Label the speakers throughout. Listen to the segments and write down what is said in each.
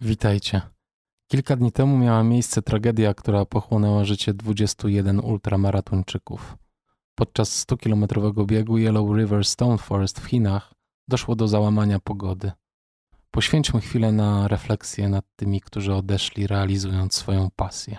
Speaker 1: Witajcie. Kilka dni temu miała miejsce tragedia, która pochłonęła życie 21 ultramaratończyków. Podczas 100-kilometrowego biegu Yellow River Stone Forest w Chinach doszło do załamania pogody. Poświęćmy chwilę na refleksję nad tymi, którzy odeszli, realizując swoją pasję.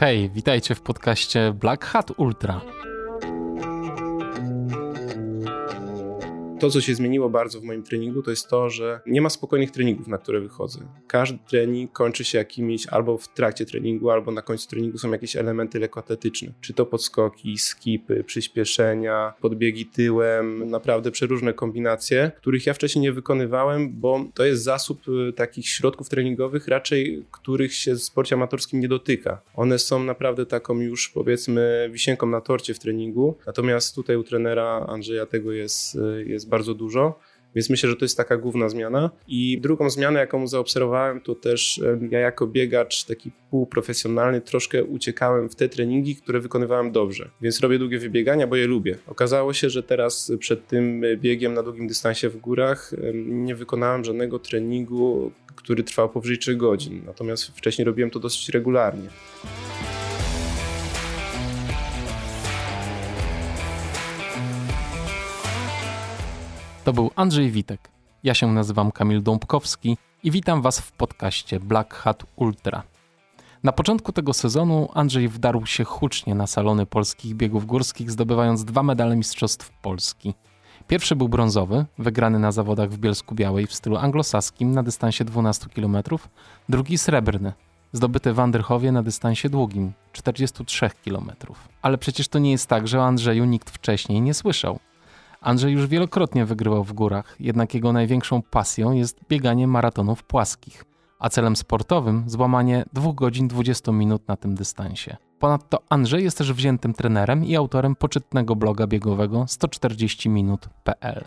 Speaker 1: Hej, witajcie w podcaście Black Hat Ultra.
Speaker 2: To, co się zmieniło bardzo w moim treningu, to jest to, że nie ma spokojnych treningów, na które wychodzę. Każdy trening kończy się jakimiś albo w trakcie treningu, albo na końcu treningu są jakieś elementy lekkoatletyczne. Czy to podskoki, skipy, przyspieszenia, podbiegi tyłem, naprawdę przeróżne kombinacje, których ja wcześniej nie wykonywałem, bo to jest zasób y, takich środków treningowych, raczej których się w sporcie amatorskim nie dotyka. One są naprawdę taką już powiedzmy wisienką na torcie w treningu, natomiast tutaj u trenera Andrzeja tego jest, y, bardzo dużo. Więc myślę, że to jest taka główna zmiana. I drugą zmianę, jaką zaobserwowałem, to też ja jako biegacz taki półprofesjonalny troszkę uciekałem w te treningi, które wykonywałem dobrze. Więc robię długie wybiegania, bo je lubię. Okazało się, że teraz przed tym biegiem na długim dystansie w górach nie wykonałem żadnego treningu, który trwał powyżej 3 godzin. Natomiast wcześniej robiłem to dosyć regularnie.
Speaker 1: To był Andrzej Witek. Ja się nazywam Kamil Dąbkowski i witam Was w podcaście Black Hat Ultra. Na początku tego sezonu Andrzej wdarł się hucznie na salony polskich biegów górskich, zdobywając dwa medale Mistrzostw Polski. Pierwszy był brązowy, wygrany na zawodach w Bielsku Białej w stylu anglosaskim na dystansie 12 km, drugi srebrny, zdobyty w Anderchowie na dystansie długim 43 km. Ale przecież to nie jest tak, że o Andrzeju nikt wcześniej nie słyszał. Andrzej już wielokrotnie wygrywał w górach, jednak jego największą pasją jest bieganie maratonów płaskich, a celem sportowym złamanie 2 godzin 20 minut na tym dystansie. Ponadto Andrzej jest też wziętym trenerem i autorem poczytnego bloga biegowego 140minut.pl.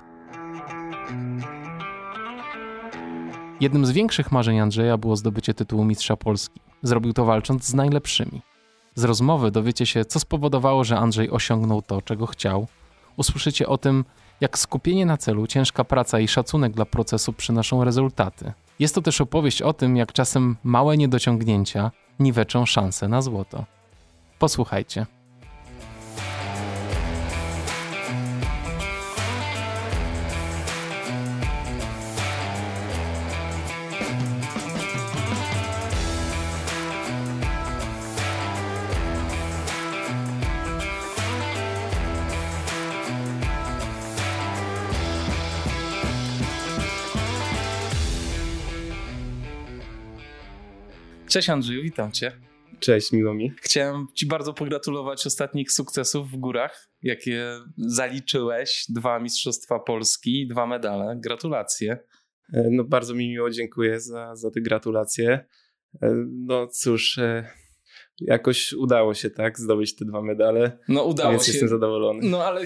Speaker 1: Jednym z większych marzeń Andrzeja było zdobycie tytułu Mistrza Polski. Zrobił to walcząc z najlepszymi. Z rozmowy dowiecie się, co spowodowało, że Andrzej osiągnął to, czego chciał, usłyszycie o tym, jak skupienie na celu, ciężka praca i szacunek dla procesu przynoszą rezultaty. Jest to też opowieść o tym, jak czasem małe niedociągnięcia niweczą szanse na złoto. Posłuchajcie. Cześć Andrzeju, witam cię.
Speaker 2: Cześć, miło mi.
Speaker 1: Chciałem ci bardzo pogratulować ostatnich sukcesów w górach, jakie zaliczyłeś. Dwa Mistrzostwa Polski, dwa medale. Gratulacje.
Speaker 2: E, no bardzo mi miło, dziękuję za, za te gratulacje. E, no cóż, e, jakoś udało się tak zdobyć te dwa medale.
Speaker 1: No udało
Speaker 2: więc
Speaker 1: się.
Speaker 2: jestem zadowolony.
Speaker 1: No ale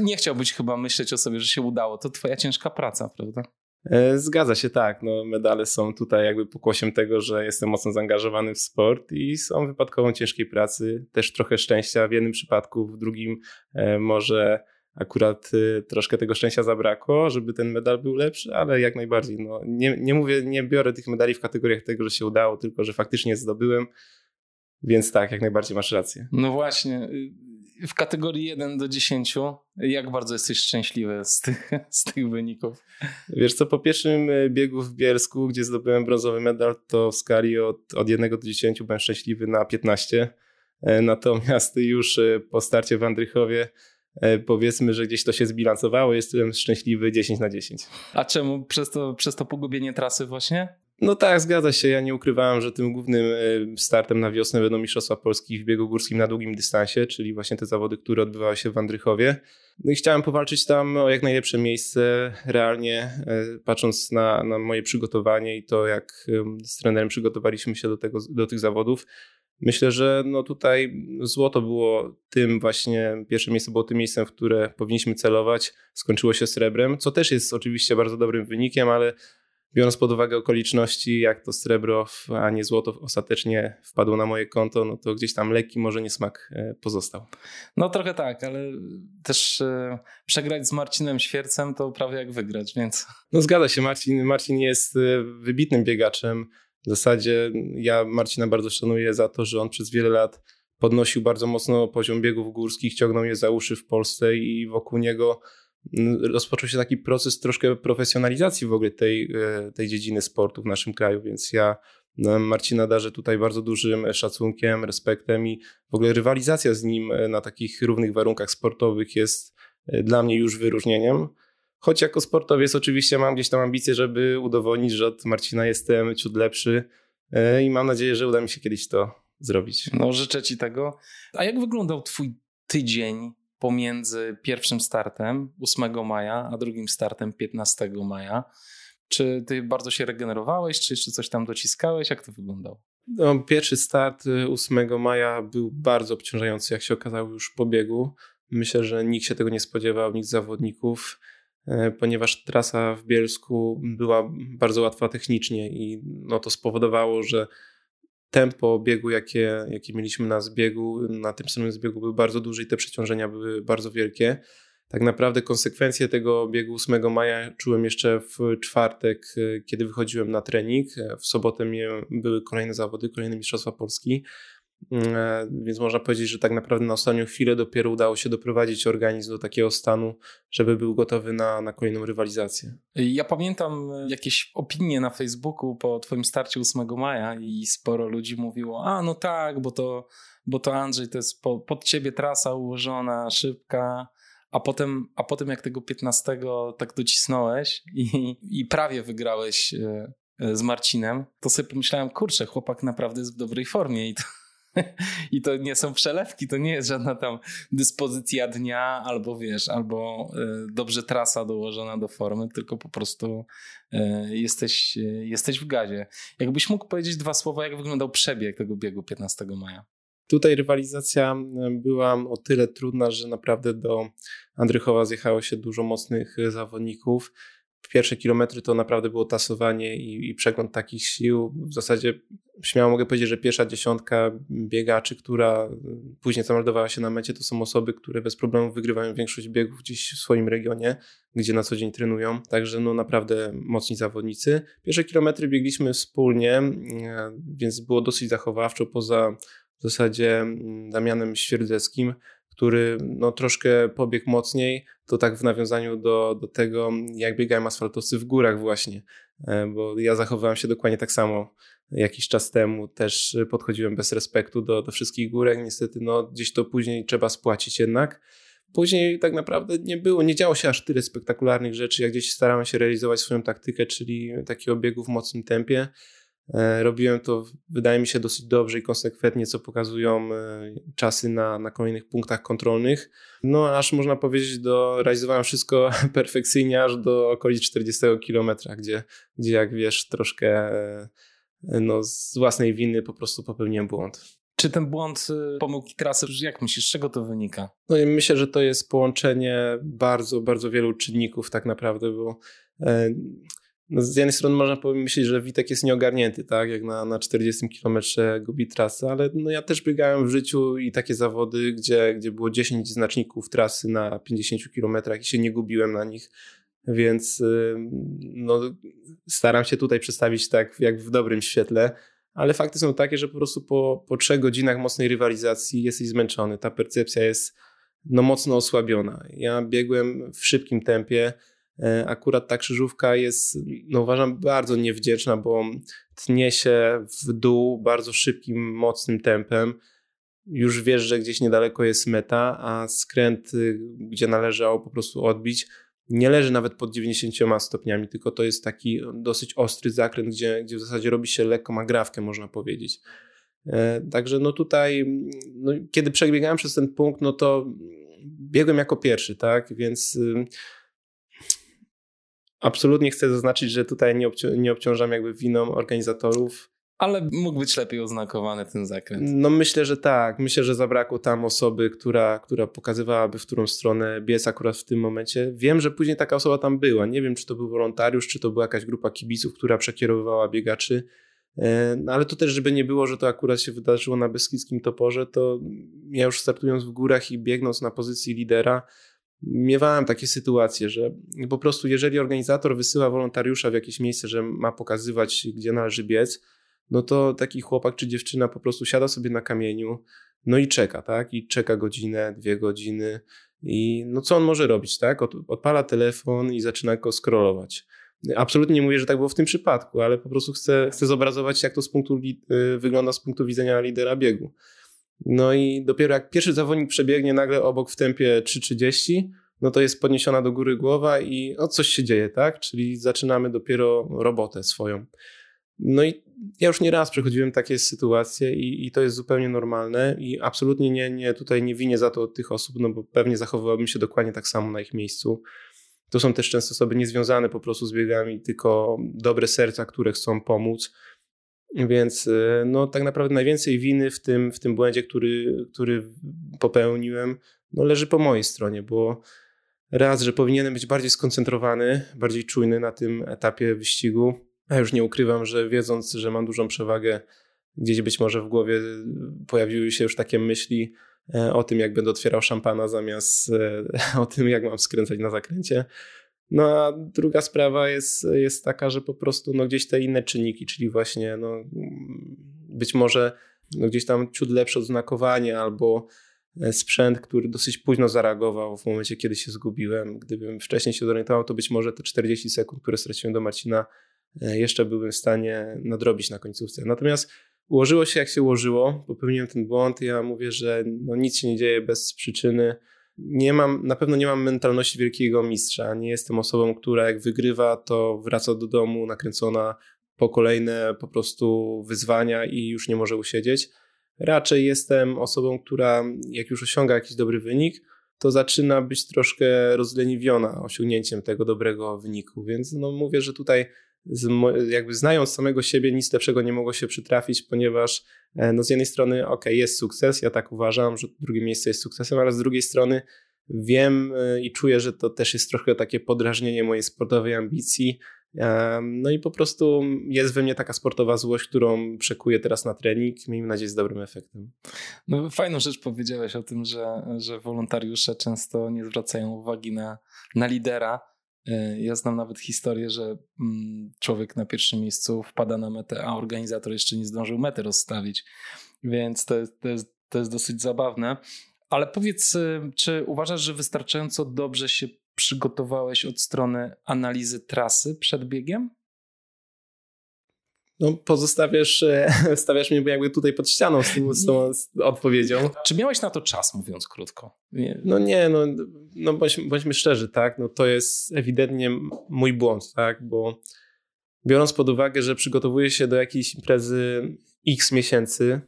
Speaker 1: nie chciałbyś chyba myśleć o sobie, że się udało. To twoja ciężka praca, prawda?
Speaker 2: E, zgadza się, tak. No, medale są tutaj jakby pokłosiem tego, że jestem mocno zaangażowany w sport i są wypadkową ciężkiej pracy, też trochę szczęścia w jednym przypadku, w drugim e, może akurat y, troszkę tego szczęścia zabrakło, żeby ten medal był lepszy, ale jak najbardziej. No, nie, nie mówię, nie biorę tych medali w kategoriach tego, że się udało, tylko że faktycznie zdobyłem. Więc tak, jak najbardziej masz rację.
Speaker 1: No właśnie. W kategorii 1 do 10, jak bardzo jesteś szczęśliwy z tych, z tych wyników?
Speaker 2: Wiesz co, po pierwszym y, biegu w Bielsku, gdzie zdobyłem brązowy medal, to w skali od, od 1 do 10 byłem szczęśliwy na 15. E, natomiast już po starcie w Andrychowie E, powiedzmy, że gdzieś to się zbilansowało, jestem szczęśliwy 10 na 10.
Speaker 1: A czemu? Przez to, przez to pogubienie trasy właśnie?
Speaker 2: No tak, zgadza się. Ja nie ukrywałem, że tym głównym e, startem na wiosnę będą Mistrzostwa Polski w biegu górskim na długim dystansie, czyli właśnie te zawody, które odbywały się w Andrychowie. No i chciałem powalczyć tam o jak najlepsze miejsce, realnie e, patrząc na, na moje przygotowanie i to, jak z trenerem przygotowaliśmy się do, tego, do tych zawodów. Myślę, że no tutaj złoto było tym właśnie, pierwsze miejsce było tym miejscem, w które powinniśmy celować. Skończyło się srebrem, co też jest oczywiście bardzo dobrym wynikiem, ale biorąc pod uwagę okoliczności, jak to srebro, a nie złoto ostatecznie wpadło na moje konto, no to gdzieś tam lekki może niesmak e, pozostał.
Speaker 1: No trochę tak, ale też e, przegrać z Marcinem Świercem to prawie jak wygrać, więc...
Speaker 2: No zgadza się, Marcin, Marcin jest e, wybitnym biegaczem, w zasadzie ja Marcina bardzo szanuję za to, że on przez wiele lat podnosił bardzo mocno poziom biegów górskich, ciągnął je za uszy w Polsce i wokół niego rozpoczął się taki proces troszkę profesjonalizacji w ogóle tej, e, tej dziedziny sportu w naszym kraju, więc ja no, Marcina darzę tutaj bardzo dużym szacunkiem, respektem i w ogóle rywalizacja z nim e, na takich równych warunkach sportowych jest e, dla mnie już wyróżnieniem. Choć jako sportowiec oczywiście mam gdzieś tam ambicje, żeby udowodnić, że od Marcina jestem ciut lepszy i mam nadzieję, że uda mi się kiedyś to zrobić.
Speaker 1: No życzę ci tego. A jak wyglądał twój tydzień pomiędzy pierwszym startem 8 maja, a drugim startem 15 maja? Czy ty bardzo się regenerowałeś, czy jeszcze coś tam dociskałeś? Jak to wyglądało?
Speaker 2: No, pierwszy start 8 y, maja był bardzo obciążający, jak się okazało już po biegu. Myślę, że nikt się tego nie spodziewał, nikt z zawodników. E, ponieważ trasa w Bielsku była bardzo łatwa technicznie i no to spowodowało, że tempo biegu, jakie, jakie mieliśmy na zbiegu, na tym samym zbiegu były bardzo duże i te przeciążenia były bardzo wielkie. Tak naprawdę konsekwencje tego biegu 8 maja czułem jeszcze w czwartek, kiedy wychodziłem na trening. W sobotę były kolejne zawody, kolejne Mistrzostwa Polski. Mm, e, więc można powiedzieć, że tak naprawdę na ostatnią chwilę dopiero udało się doprowadzić organizm do takiego stanu, żeby był gotowy na, na kolejną rywalizację.
Speaker 1: Ja pamiętam jakieś opinie na Facebooku po Twoim starcie 8 maja i sporo ludzi mówiło: A, no tak, bo to, bo to Andrzej, to jest po, pod ciebie trasa ułożona, szybka. A potem, a potem jak tego 15 tak docisnąłeś i, i prawie wygrałeś e, e, z Marcinem, to sobie pomyślałem, kurczę, chłopak naprawdę jest w dobrej formie i to, I to nie są przelewki, to nie jest żadna tam dyspozycja dnia, albo wiesz, albo e, dobrze trasa dołożona do formy, tylko po prostu e, jesteś, e, jesteś w gazie. Jakbyś mógł powiedzieć dwa słowa, jak wyglądał przebieg tego biegu 15 maja?
Speaker 2: Tutaj rywalizacja była o tyle trudna, że naprawdę do Andrychowa zjechało się dużo mocnych zawodników pierwsze kilometry to naprawdę było tasowanie i, i, przegląd takich sił. W zasadzie śmiało mogę powiedzieć, że pierwsza dziesiątka biegaczy, która później zameldowała się na mecie, to są osoby, które bez problemu wygrywają większość biegów gdzieś w swoim regionie, gdzie na co dzień trenują. Także no naprawdę mocni zawodnicy. Pierwsze kilometry biegliśmy wspólnie, e, więc było dosyć zachowawczo poza w zasadzie Damianem Świerdzeckim, który no, troszkę pobiegł mocniej, to tak w nawiązaniu do, do tego, jak biegają asfaltowcy w górach właśnie, e, bo ja zachowywałem się dokładnie tak samo jakiś czas temu, też podchodziłem bez respektu do, do wszystkich górek, niestety no, gdzieś to później trzeba spłacić jednak. Później tak naprawdę nie było, nie działo się aż tyle spektakularnych rzeczy, jak gdzieś starałem się realizować swoją taktykę, czyli takiego biegu w mocnym tempie. E, robiłem to, wydaje mi się, dosyć dobrze i konsekwentnie, co pokazują e, czasy na, na kolejnych punktach kontrolnych. No, aż można powiedzieć, do, realizowałem wszystko perfekcyjnie, aż do okolic 40 km, gdzie, gdzie jak wiesz, troszkę e, no, z własnej winy po prostu popełniłem błąd.
Speaker 1: Czy ten błąd pomyłki trasy, jak myślisz, z czego to wynika?
Speaker 2: No i myślę, że to jest połączenie bardzo, bardzo wielu czynników tak naprawdę, bo no z jednej strony można pomyśleć, że Witek jest nieogarnięty, tak, jak na, na 40 km gubi trasę, ale no ja też biegałem w życiu i takie zawody, gdzie, gdzie było 10 znaczników trasy na 50 km i się nie gubiłem na nich, więc no, staram się tutaj przedstawić tak jak w dobrym świetle, ale fakty są takie, że po prostu po, po trzech godzinach mocnej rywalizacji jesteś zmęczony, ta percepcja jest no, mocno osłabiona. Ja biegłem w szybkim tempie, akurat ta krzyżówka jest, no uważam, bardzo niewdzięczna, bo tnie się w dół bardzo szybkim, mocnym tempem. Już wiesz, że gdzieś niedaleko jest meta, a skręt, y, gdzie należało po prostu odbić, nie leży nawet pod 90 stopniami, tylko to jest taki dosyć ostry zakręt, gdzie, gdzie w zasadzie robi się lekką agrawkę, można powiedzieć. E, także no tutaj, no, kiedy przebiegałem przez ten punkt, no to biegłem jako pierwszy, tak, więc y, absolutnie chcę zaznaczyć, że tutaj nie, obci nie obciążam jakby winą organizatorów.
Speaker 1: Ale mógł być lepiej oznakowany ten zakręt.
Speaker 2: No myślę, że tak. Myślę, że zabrakło tam osoby, która, która pokazywałaby, w którą stronę biec akurat w tym momencie. Wiem, że później taka osoba tam była. Nie wiem, czy to był wolontariusz, czy to była jakaś grupa kibiców, która przekierowywała biegaczy. E, no ale to też, żeby nie było, że to akurat się wydarzyło na Beskidzkim Toporze, to ja już startując w górach i biegnąc na pozycji lidera, miewałem takie sytuacje, że po prostu jeżeli organizator wysyła wolontariusza w jakieś miejsce, że ma pokazywać, gdzie należy biec, no to taki chłopak czy dziewczyna po prostu siada sobie na kamieniu, no i czeka, tak? I czeka godzinę, dwie godziny i no co on może robić, tak? odpala telefon i zaczyna go scrollować. Absolutnie nie mówię, że tak było w tym przypadku, ale po prostu chcę, chcę zobrazować, jak to z punktu, y, wygląda z punktu widzenia lidera biegu. No i dopiero jak pierwszy zawodnik przebiegnie nagle obok w tempie 3.30, no to jest podniesiona do góry głowa i no coś się dzieje, tak? Czyli zaczynamy dopiero robotę swoją. No i ja już nie raz przechodziłem takie sytuacje i, i, to jest zupełnie normalne i absolutnie nie, nie, tutaj nie winię za to tych osób, no bo pewnie zachowywałbym się dokładnie tak samo na ich miejscu. To są też często osoby niezwiązane po prostu z biegami, tylko dobre serca, które chcą pomóc. Więc y, no, tak naprawdę najwięcej winy w tym, w tym błędzie, który, który popełniłem, no, leży po mojej stronie, bo raz, że powinienem być bardziej skoncentrowany, bardziej czujny na tym etapie wyścigu. A już nie ukrywam, że wiedząc, że mam dużą przewagę, gdzieś być może w głowie pojawiły się już takie myśli e, o tym, jak będę otwierał szampana, zamiast e, o tym, jak mam skręcać na zakręcie. No a druga sprawa jest, jest taka, że po prostu no, gdzieś te inne czynniki, czyli właśnie no, być może no, gdzieś tam ciut lepsze odznakowanie albo e, sprzęt, który dosyć późno zareagował w momencie, kiedy się zgubiłem. Gdybym wcześniej się zorientował, to być może te 40 sekund, które straciłem do Marcina, e, jeszcze byłbym w stanie nadrobić na końcówce. Natomiast ułożyło się jak się ułożyło, popełniłem ten błąd. Ja mówię, że no, nic się nie dzieje bez przyczyny nie mam, na pewno nie mam mentalności wielkiego mistrza. Nie jestem osobą, która jak wygrywa, to wraca do domu nakręcona po kolejne po prostu wyzwania i już nie może usiedzieć. Raczej jestem osobą, która jak już osiąga jakiś dobry wynik, to zaczyna być troszkę rozleniwiona osiągnięciem tego dobrego wyniku. Więc no mówię, że tutaj jakby znając samego siebie, nic lepszego nie mogło się przytrafić, ponieważ e, no z jednej strony, ok, jest sukces, ja tak uważam, że drugie miejsce jest sukcesem, ale z drugiej strony wiem e, i czuję, że to też jest trochę takie podrażnienie mojej sportowej ambicji. No i po prostu jest we mnie taka sportowa złość, którą przekuję teraz na trening. Miejmy nadzieję z dobrym efektem.
Speaker 1: No, fajną rzecz powiedziałeś o tym, że, że wolontariusze często nie zwracają uwagi na, na lidera E, ja znam nawet historię, że mm, człowiek na pierwszym miejscu wpada na metę, a organizator jeszcze nie zdążył mety rozstawić. Więc to jest, to jest, to jest dosyć zabawne. Ale powiedz, e, czy uważasz, że wystarczająco dobrze się przygotowałeś od strony analizy trasy przed biegiem?
Speaker 2: No, pozostawiasz, e, stawiasz mnie jakby tutaj pod ścianą z, tym, z tą odpowiedzią.
Speaker 1: Czy miałeś na to czas, mówiąc krótko?
Speaker 2: Nie. No nie, no, no bądźmy, bądźmy szczerzy, tak, no to jest ewidentnie mój błąd, tak, bo biorąc pod uwagę, że przygotowuję się do jakiejś imprezy x miesięcy,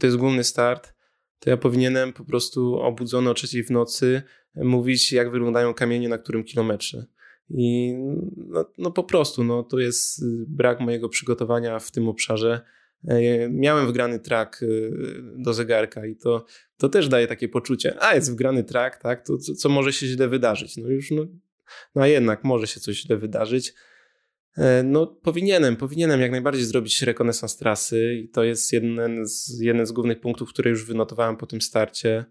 Speaker 2: to jest główny start, to ja powinienem po prostu obudzony o trzeciej w nocy mówić, jak wyglądają kamienie na którym kilometrze. I no, no po prostu, no, to jest brak mojego przygotowania w tym obszarze. E, miałem wgrany track e, do zegarka i to, to też daje takie poczucie, a jest wgrany track, tak, to co, co może się źle wydarzyć? No już, no, no a jednak może się coś źle wydarzyć. E, no, powinienem, powinienem jak najbardziej zrobić rekonesans trasy i to jest jeden z, jeden z głównych punktów, które już wynotowałem po tym starcie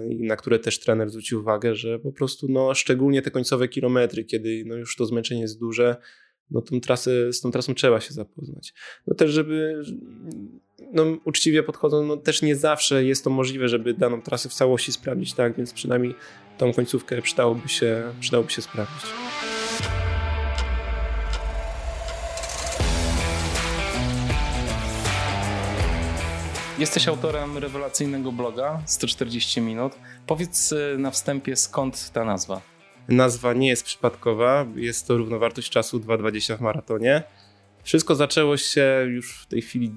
Speaker 2: na które też trener zwrócił uwagę, że po prostu, no, szczególnie te końcowe kilometry, kiedy no, już to zmęczenie jest duże, no, tą trasę, z tą trasą trzeba się zapoznać. No też, żeby no, uczciwie podchodzą, no też nie zawsze jest to możliwe, żeby daną trasę w całości sprawdzić, tak, więc przynajmniej tą końcówkę przydałoby się, przydałoby się sprawdzić.
Speaker 1: Jesteś autorem rewelacyjnego bloga 140 minut. Powiedz y, na wstępie skąd ta nazwa?
Speaker 2: Nazwa nie jest przypadkowa, jest to równowartość czasu 2,20 w maratonie. Wszystko zaczęło się już w tej chwili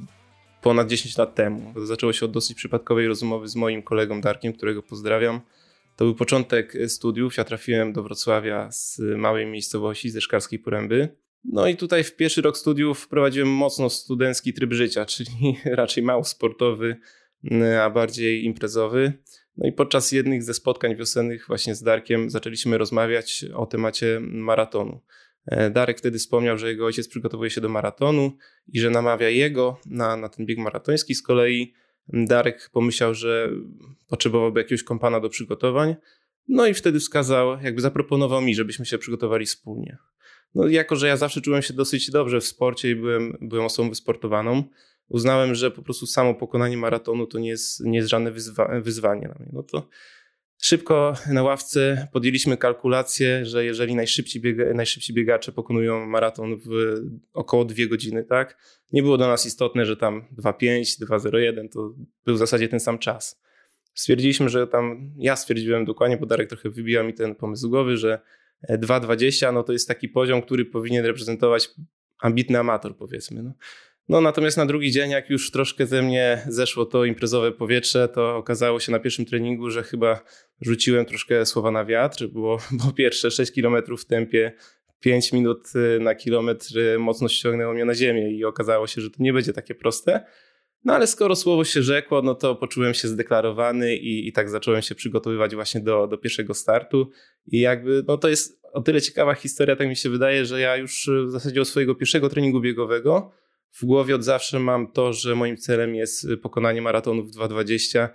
Speaker 2: ponad 10 lat temu. Zaczęło się od dosyć przypadkowej rozmowy z moim kolegą Darkiem, którego pozdrawiam. To był początek studiów. Ja trafiłem do Wrocławia z małej miejscowości, ze Szkarskiej Poręby. No i tutaj w pierwszy rok studiów wprowadziłem mocno studencki tryb życia, czyli raczej mało sportowy, mm, a bardziej imprezowy. No i podczas jednych ze spotkań wiosennych właśnie z Darkiem zaczęliśmy rozmawiać o temacie maratonu. E, Darek wtedy wspomniał, że jego ojciec przygotowuje się do maratonu i że namawia jego na, na ten bieg maratoński. Z kolei Darek pomyślał, że potrzebowałby jakiegoś kompana do przygotowań. No i wtedy wskazał, jakby zaproponował mi, żebyśmy się przygotowali wspólnie. No, jako, że ja zawsze czułem się dosyć dobrze w sporcie i byłem, byłem osobą wysportowaną, uznałem, że po prostu samo pokonanie maratonu to nie jest, nie jest żadne wyzwa wyzwanie dla mnie. No to szybko na ławce podjęliśmy kalkulację, że jeżeli najszybsi, biega najszybsi biegacze pokonują maraton w około dwie godziny, tak? Nie było dla nas istotne, że tam 2,5, 2,01 to był w zasadzie ten sam czas. Stwierdziliśmy, że tam, ja stwierdziłem dokładnie, bo Darek trochę wybijał mi ten pomysł głowy, że 2,20 no to jest taki poziom, który powinien reprezentować ambitny amator, powiedzmy. No. No natomiast na drugi dzień, jak już troszkę ze mnie zeszło to imprezowe powietrze, to okazało się na pierwszym treningu, że chyba rzuciłem troszkę słowa na wiatr, bo pierwsze 6 km w tempie 5 minut y, na kilometr y, mocno ściągnęło mnie na ziemię i okazało się, że to nie będzie takie proste. No ale skoro słowo się rzekło, no to poczułem się zdeklarowany i, i tak zacząłem się przygotowywać właśnie do, do pierwszego startu. I jakby, no to jest o tyle ciekawa historia, tak mi się wydaje, że ja już w zasadzie od swojego pierwszego treningu biegowego w głowie od zawsze mam to, że moim celem jest pokonanie maratonu w 2.20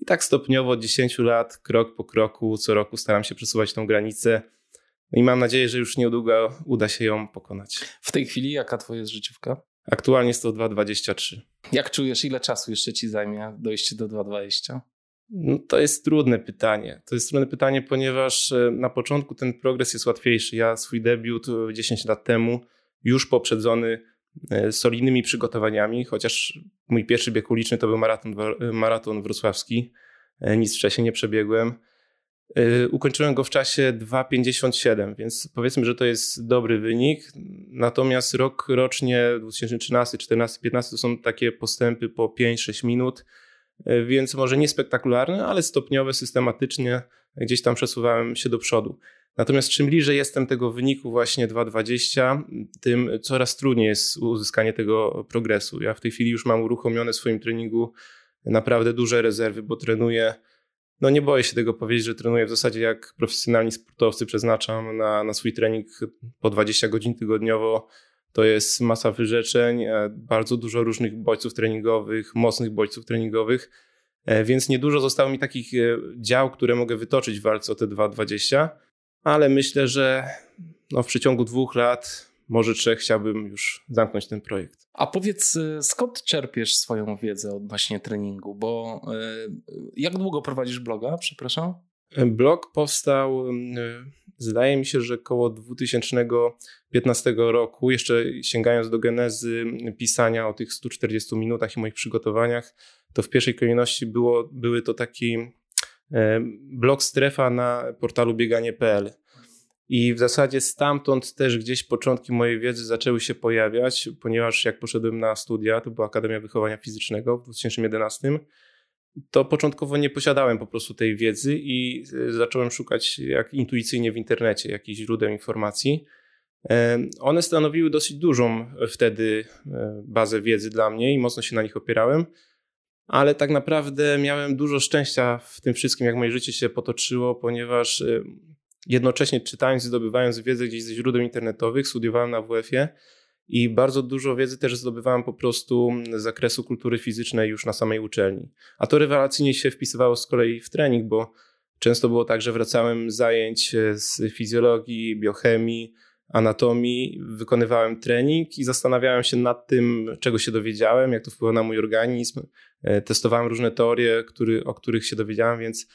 Speaker 2: i tak stopniowo od 10 lat, krok po kroku, co roku staram się przesuwać tą granicę. I mam nadzieję, że już niedługo uda się ją pokonać.
Speaker 1: W tej chwili jaka twoja jest życiówka?
Speaker 2: Aktualnie jest to 2,23.
Speaker 1: Jak czujesz, ile czasu jeszcze ci zajmie dojście do 2,20?
Speaker 2: No, to jest trudne pytanie. To jest trudne pytanie, ponieważ e, na początku ten progres jest łatwiejszy. Ja swój debiut 10 lat temu, już poprzedzony e, solidnymi przygotowaniami, chociaż mój pierwszy bieg uliczny to był maraton, maraton wrocławski. E, nic wcześniej nie przebiegłem. Ukończyłem go w czasie 2,57, więc powiedzmy, że to jest dobry wynik. Natomiast rok rocznie 2013, 2014, 2015 to są takie postępy po 5-6 minut E, więc może nie spektakularne, ale stopniowe, systematycznie gdzieś tam przesuwałem się do przodu. Natomiast czym bliżej jestem tego wyniku właśnie 2.20, tym coraz trudniej jest uzyskanie tego progresu. Ja w tej chwili już mam uruchomione w swoim treningu naprawdę duże rezerwy, bo trenuję, no nie boję się tego powiedzieć, że trenuję w zasadzie jak profesjonalni sportowcy, przeznaczam na, na swój trening po 20 godzin tygodniowo. To jest masa wyrzeczeń, e, bardzo dużo różnych bodźców treningowych, mocnych bodźców treningowych, e, więc niedużo zostało mi takich e, dział, które mogę wytoczyć w walce o te 2,20, ale myślę, że no w przeciągu dwóch lat, może trzech, chciałbym już zamknąć ten projekt.
Speaker 1: A powiedz, skąd czerpiesz swoją wiedzę odnośnie treningu? Bo jak długo prowadzisz bloga, przepraszam?
Speaker 2: Blog powstał, zdaje mi się, że około 2015 roku, jeszcze sięgając do genezy pisania o tych 140 minutach i moich przygotowaniach, to w pierwszej kolejności było, były to taki blog strefa na portalu bieganie.pl. I w zasadzie stamtąd też gdzieś początki mojej wiedzy zaczęły się pojawiać, ponieważ jak poszedłem na studia, to była Akademia Wychowania Fizycznego w 2011, to początkowo nie posiadałem po prostu tej wiedzy i e, zacząłem szukać jak intuicyjnie w internecie jakichś źródeł informacji. E, one stanowiły dosyć dużą wtedy e, bazę wiedzy dla mnie i mocno się na nich opierałem, ale tak naprawdę miałem dużo szczęścia w tym wszystkim, jak moje życie się potoczyło, ponieważ jednocześnie czytając i zdobywając wiedzę gdzieś ze źródeł internetowych, studiowałem na WF-ie i bardzo dużo wiedzy też zdobywałem po prostu z zakresu kultury fizycznej już na samej uczelni. A to rewelacyjnie się wpisywało z kolei w trening, bo często było tak, że wracałem z zajęć z fizjologii, biochemii, anatomii, wykonywałem trening i zastanawiałem się nad tym, czego się dowiedziałem, jak to wpływa na mój organizm. E, testowałem różne teorie, który, o których się dowiedziałem, więc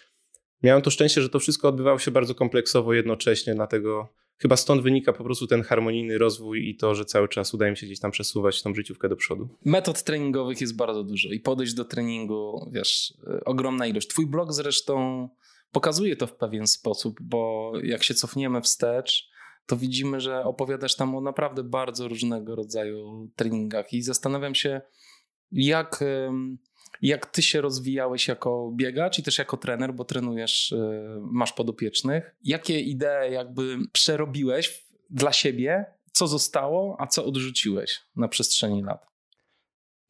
Speaker 2: miałem to szczęście, że to wszystko odbywało się bardzo kompleksowo jednocześnie, dlatego chyba stąd wynika po prostu ten harmonijny rozwój i to, że cały czas udaje mi się gdzieś tam przesuwać tą życiówkę do przodu.
Speaker 1: Metod treningowych jest bardzo dużo i podejść do treningu, wiesz, e, ogromna ilość. Twój blog zresztą pokazuje to w pewien sposób, bo jak się cofniemy wstecz, to widzimy, że opowiadasz tam o naprawdę bardzo różnego rodzaju treningach i zastanawiam się, jak, jak ty się rozwijałeś jako biegacz i też jako trener, bo trenujesz, e, masz podopiecznych. Jakie idee jakby przerobiłeś dla siebie, co zostało, a co odrzuciłeś na przestrzeni lat?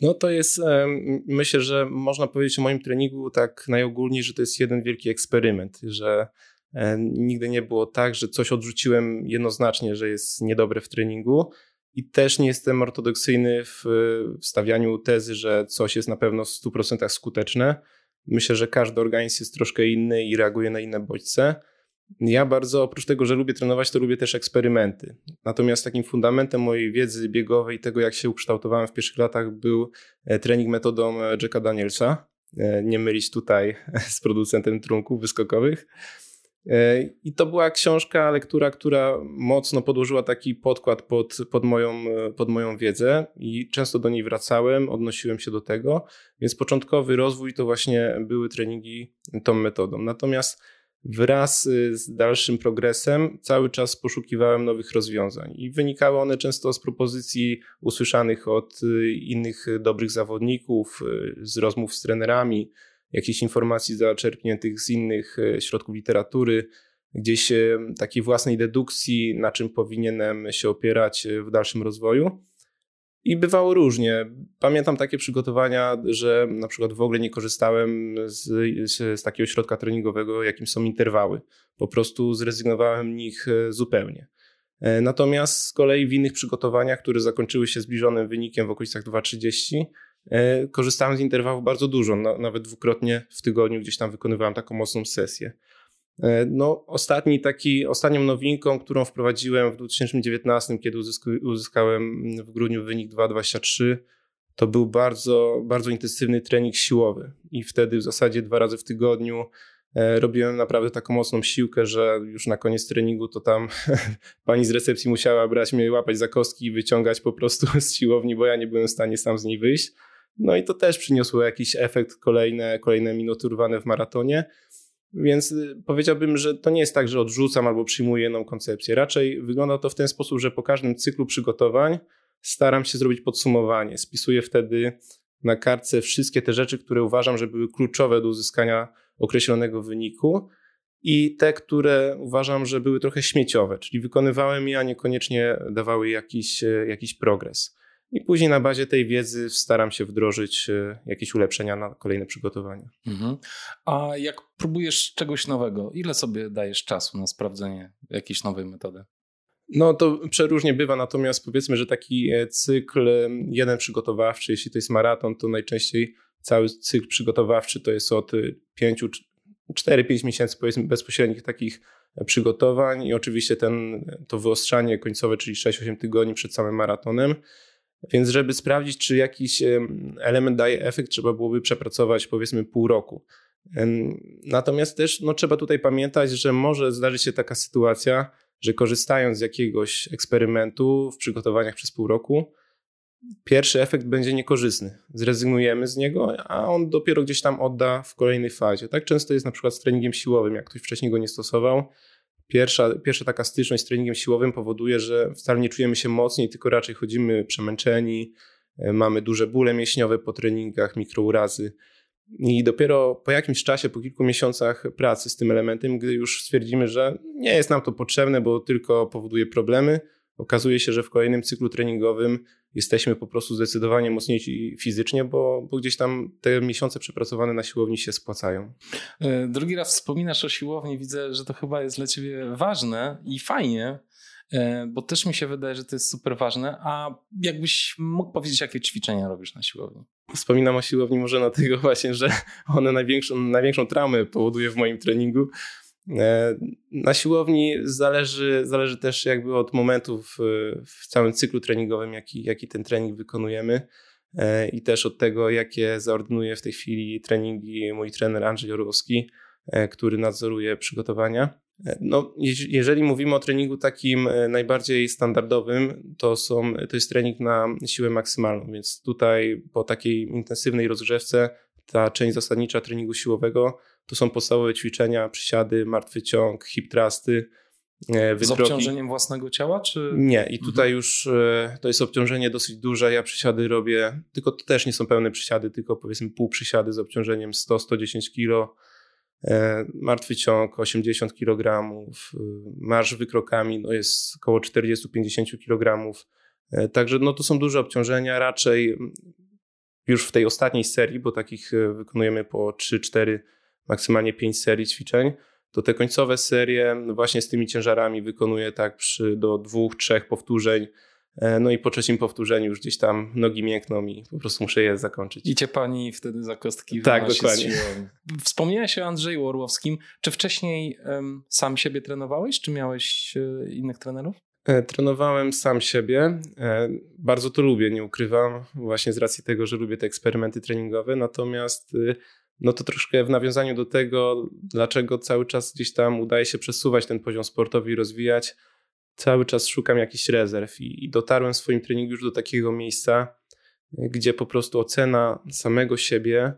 Speaker 2: No to jest, myślę, że można powiedzieć o moim treningu tak najogólniej, że to jest jeden wielki eksperyment, że nigdy nie było tak, że coś odrzuciłem jednoznacznie, że jest niedobre w treningu. I też nie jestem ortodoksyjny w stawianiu tezy, że coś jest na pewno w 100% skuteczne. Myślę, że każdy organizm jest troszkę inny i reaguje na inne bodźce. Ja bardzo, oprócz tego, że lubię trenować, to lubię też eksperymenty. Natomiast takim fundamentem mojej wiedzy biegowej, tego jak się ukształtowałem w pierwszych latach, był e, trening metodą Jacka Danielsa. E, nie mylić tutaj z producentem trunków wyskokowych. E, I to była książka, lektura, która mocno podłożyła taki podkład pod, pod, moją, e, pod moją wiedzę i często do niej wracałem, odnosiłem się do tego, więc początkowy rozwój to właśnie były treningi tą metodą. Natomiast wraz e, z dalszym progresem cały czas poszukiwałem nowych rozwiązań i wynikały one często z propozycji usłyszanych od innych dobrych zawodników, z rozmów z trenerami, jakichś informacji zaczerpniętych z innych e, środków literatury, gdzieś e, takiej własnej dedukcji, na czym powinienem się opierać e, w dalszym rozwoju. I bywało różnie. Pamiętam takie przygotowania, że na przykład w ogóle nie korzystałem z, z, z takiego środka treningowego, jakim są interwały. Po prostu zrezygnowałem nich zupełnie. Natomiast z kolei w innych przygotowaniach, które zakończyły się zbliżonym wynikiem w okolicach 2.30, E, korzystałem z interwałów bardzo dużo, nawet dwukrotnie w tygodniu gdzieś tam wykonywałem taką mocną sesję. E, no, ostatni taki, ostatnią nowinką, którą wprowadziłem w 2019, kiedy uzyskałem w grudniu wynik 2,23, to był bardzo, bardzo intensywny trening siłowy. I wtedy w zasadzie dwa razy w tygodniu e, robiłem naprawdę taką mocną siłkę, że już na koniec treningu to tam pani z recepcji musiała brać mnie, łapać za kostki i wyciągać po prostu z siłowni, bo ja nie byłem w stanie sam z niej wyjść. No i to też przyniosło jakiś efekt, kolejne, kolejne minuty urwane w maratonie. Więc y, powiedziałbym, że to nie jest tak, że odrzucam albo przyjmuję jedną koncepcję. Raczej wygląda to w ten sposób, że po każdym cyklu przygotowań staram się zrobić podsumowanie. Spisuję wtedy na kartce wszystkie te rzeczy, które uważam, że były kluczowe do uzyskania określonego wyniku i te, które uważam, że były trochę śmieciowe, czyli wykonywałem je, a niekoniecznie dawały jakiś, e, jakiś progres. I później na bazie tej wiedzy staram się wdrożyć e, jakieś ulepszenia na kolejne przygotowania. Mhm.
Speaker 1: A jak próbujesz czegoś nowego, ile sobie dajesz czasu na sprawdzenie jakiejś nowej metody?
Speaker 2: No to przeróżnie bywa, natomiast powiedzmy, że taki e, cykl jeden przygotowawczy, jeśli to jest maraton, to najczęściej cały cykl przygotowawczy to jest od 5, 4-5 miesięcy powiedzmy bezpośrednich takich przygotowań i oczywiście ten, to wyostrzanie końcowe, czyli 6-8 tygodni przed samym maratonem. Więc żeby sprawdzić, czy jakiś element daje efekt, trzeba byłoby przepracować powiedzmy pół roku. Natomiast też no, trzeba tutaj pamiętać, że może zdarzyć się taka sytuacja, że korzystając z jakiegoś eksperymentu w przygotowaniach przez pół roku, pierwszy efekt będzie niekorzystny. Zrezygnujemy z niego, a on dopiero gdzieś tam odda w kolejnej fazie. Tak często jest na przykład z treningiem siłowym, jak ktoś wcześniej go nie stosował, Pierwsza, pierwsza taka styczność z treningiem siłowym powoduje, że wcale nie czujemy się mocniej, tylko raczej chodzimy przemęczeni, e, mamy duże bóle mięśniowe po treningach, mikrourazy. I dopiero po jakimś czasie, po kilku miesiącach pracy z tym elementem, gdy już stwierdzimy, że nie jest nam to potrzebne, bo tylko powoduje problemy, okazuje się, że w kolejnym cyklu treningowym jesteśmy po prostu zdecydowanie mocniejsi fizycznie, bo, bo gdzieś tam te miesiące przepracowane na siłowni się spłacają.
Speaker 1: E, drugi raz wspominasz o siłowni, widzę, że to chyba jest dla ciebie ważne i fajnie, e, bo też mi się wydaje, że to jest super ważne. A jakbyś mógł powiedzieć, jakie ćwiczenia robisz na siłowni?
Speaker 2: Wspominam o siłowni może na tego właśnie, że one największą, największą traumę powoduje w moim treningu. E, na siłowni zależy, zależy też jakby od momentu w, całym cyklu treningowym, jaki, jaki ten trening wykonujemy e, i też od tego, jakie zaordynuje w tej chwili treningi mój trener Andrzej Jorowski, e, który nadzoruje przygotowania. No, jeżeli mówimy o treningu takim najbardziej standardowym, to, są, to jest trening na siłę maksymalną, więc tutaj po takiej intensywnej rozgrzewce ta część zasadnicza treningu siłowego to są podstawowe ćwiczenia, przysiady, martwy ciąg, hip thrusty,
Speaker 1: wytroki. Z obciążeniem własnego ciała? Czy...
Speaker 2: Nie, i tutaj mhm. już e, to jest obciążenie dosyć duże. Ja przysiady robię, tylko to też nie są pełne przysiady, tylko powiedzmy pół przysiady z obciążeniem 100-110 kg. E, martwy ciąg 80 kg, e, marsz wykrokami no jest około 40-50 kg. Także no to są duże obciążenia. Raczej już w tej ostatniej serii, bo takich wykonujemy po 3-4 maksymalnie 5 serii ćwiczeń, to te końcowe serie właśnie z tymi ciężarami wykonuję tak przy, do dwóch, trzech powtórzeń. E, no i po trzecim powtórzeniu już gdzieś tam nogi miękną i po prostu muszę je zakończyć.
Speaker 1: I cię pani wtedy za kostki
Speaker 2: Tak, dokładnie.
Speaker 1: Wspomniałeś o Andrzeju Orłowskim. Czy wcześniej um, sam siebie trenowałeś, czy miałeś e, innych trenerów?
Speaker 2: E, trenowałem sam siebie. Bardzo to lubię, nie ukrywam, właśnie z racji tego, że lubię te eksperymenty treningowe. Natomiast y, no to troszkę w nawiązaniu do tego, dlaczego cały czas gdzieś tam udaje się przesuwać ten poziom sportowy i rozwijać, cały czas szukam jakichś rezerw i, i dotarłem w swoim treningu już do takiego miejsca, gdzie po prostu ocena samego siebie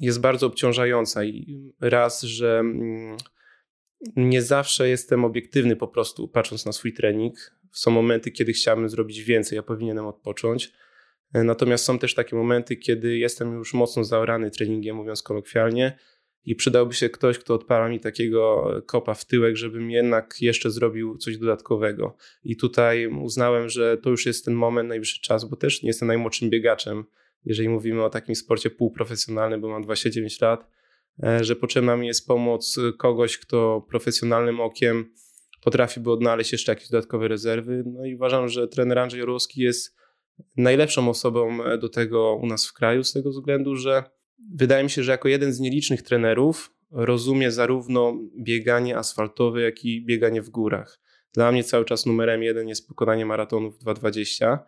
Speaker 2: jest bardzo obciążająca i raz, że mm, nie zawsze jestem obiektywny po prostu patrząc na swój trening. Są momenty, kiedy chciałbym zrobić więcej, ja powinienem odpocząć natomiast są też takie momenty, kiedy jestem już mocno zaorany treningiem, mówiąc kolokwialnie, i przydałby się ktoś, kto odpala mi takiego kopa w tyłek, żebym jednak jeszcze zrobił coś dodatkowego. I tutaj uznałem, że to już jest ten moment, najwyższy czas, bo też nie jestem najmłodszym biegaczem, jeżeli mówimy o takim sporcie półprofesjonalnym, bo mam 29 lat, e, że potrzebna mi jest pomoc kogoś, kto profesjonalnym okiem potrafiłby odnaleźć jeszcze jakieś dodatkowe rezerwy. No i uważam, że trener Andrzej Orłowski jest najlepszą osobą e, do tego u nas w kraju, z tego względu, że wydaje mi się, że jako jeden z nielicznych trenerów rozumie zarówno bieganie asfaltowe, jak i bieganie w górach. Dla mnie cały czas numerem jeden jest pokonanie maratonów 2.20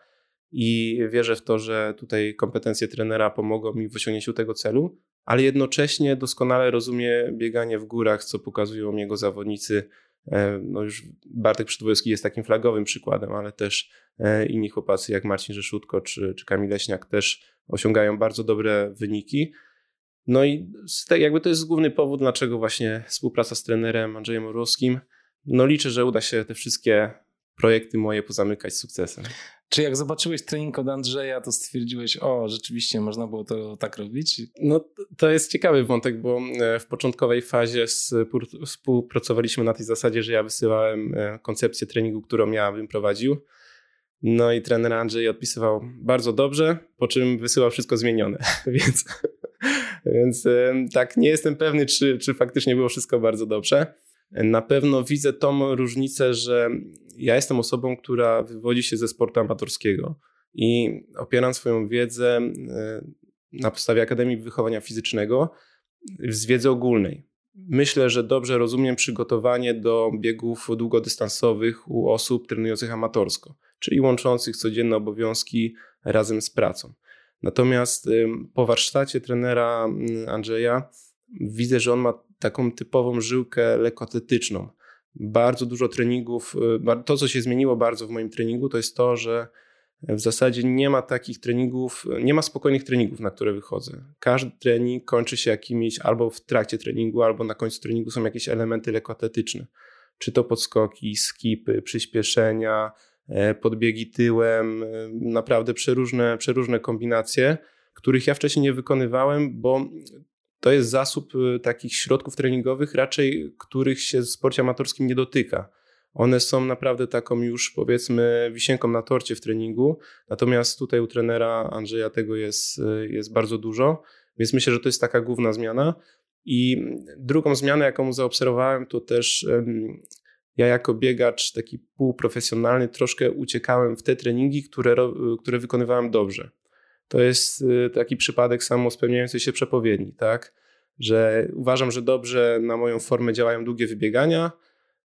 Speaker 2: i wierzę w to, że tutaj kompetencje trenera pomogą mi w osiągnięciu tego celu, ale jednocześnie doskonale rozumie bieganie w górach, co pokazują jego zawodnicy E, no już Bartek Przydwojewski jest takim flagowym przykładem, ale też inni chłopacy jak Marcin Rzeszutko czy, czy Kamil Leśniak też osiągają bardzo dobre wyniki. No i jakby to jest główny powód, dlaczego właśnie współpraca z trenerem Andrzejem Orłowskim. No liczę, że uda się te wszystkie projekty moje pozamykać sukcesem.
Speaker 1: Czy jak zobaczyłeś trening od Andrzeja, to stwierdziłeś, o, rzeczywiście można było to tak robić?
Speaker 2: No, to jest ciekawy wątek, bo e, w początkowej fazie współpracowaliśmy na tej zasadzie, że ja wysyłałem e, koncepcję treningu, którą ja bym prowadził. No i trener Andrzej odpisywał bardzo dobrze, po czym wysyłał wszystko zmienione. więc, więc e, tak, nie jestem pewny, czy, czy faktycznie było wszystko bardzo dobrze. Na pewno widzę tą różnicę, że ja jestem osobą, która wywodzi się ze sportu amatorskiego i opieram swoją wiedzę e, na podstawie Akademii Wychowania Fizycznego z wiedzy ogólnej. Myślę, że dobrze rozumiem przygotowanie do biegów długodystansowych u osób trenujących amatorsko, czyli łączących codzienne obowiązki razem z pracą. Natomiast po warsztacie trenera Andrzeja widzę, że on ma taką typową żyłkę lekkoatletyczną. Bardzo dużo treningów, y, to co się zmieniło bardzo w moim treningu, to jest to, że w zasadzie nie ma takich treningów, nie ma spokojnych treningów, na które wychodzę. Każdy trening kończy się jakimiś albo w trakcie treningu, albo na końcu treningu są jakieś elementy lekkoatletyczne. Czy to podskoki, skipy, przyspieszenia, e, podbiegi tyłem, e, naprawdę przeróżne, przeróżne kombinacje, których ja wcześniej nie wykonywałem, bo to jest zasób y, takich środków treningowych, raczej których się w sporcie amatorskim nie dotyka. One są naprawdę taką już powiedzmy wisienką na torcie w treningu. Natomiast tutaj u trenera Andrzeja tego jest, jest bardzo dużo, więc myślę, że to jest taka główna zmiana. I drugą zmianę, jaką zaobserwowałem, to też ja jako biegacz taki półprofesjonalny troszkę uciekałem w te treningi, które, które wykonywałem dobrze. To jest y, taki przypadek samospełniającej się przepowiedni, tak? Że uważam, że dobrze na moją formę działają długie wybiegania,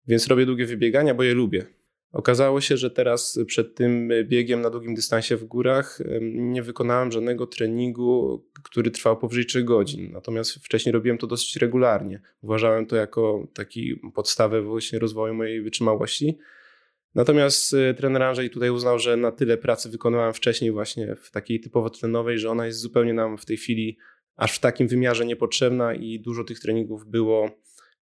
Speaker 2: więc robię długie wybiegania, bo je lubię. Okazało się, że teraz przed tym biegiem na długim dystansie w górach nie wykonałem żadnego treningu, który trwał powyżej 3 godzin. Natomiast wcześniej robiłem to dosyć regularnie. Uważałem to jako taki podstawę właśnie rozwoju mojej wytrzymałości. Natomiast y, trener Andrzej tutaj uznał, że na tyle pracy wykonywałem wcześniej właśnie w takiej typowo tlenowej, że ona jest zupełnie nam w tej chwili aż w takim wymiarze niepotrzebna i dużo tych treningów było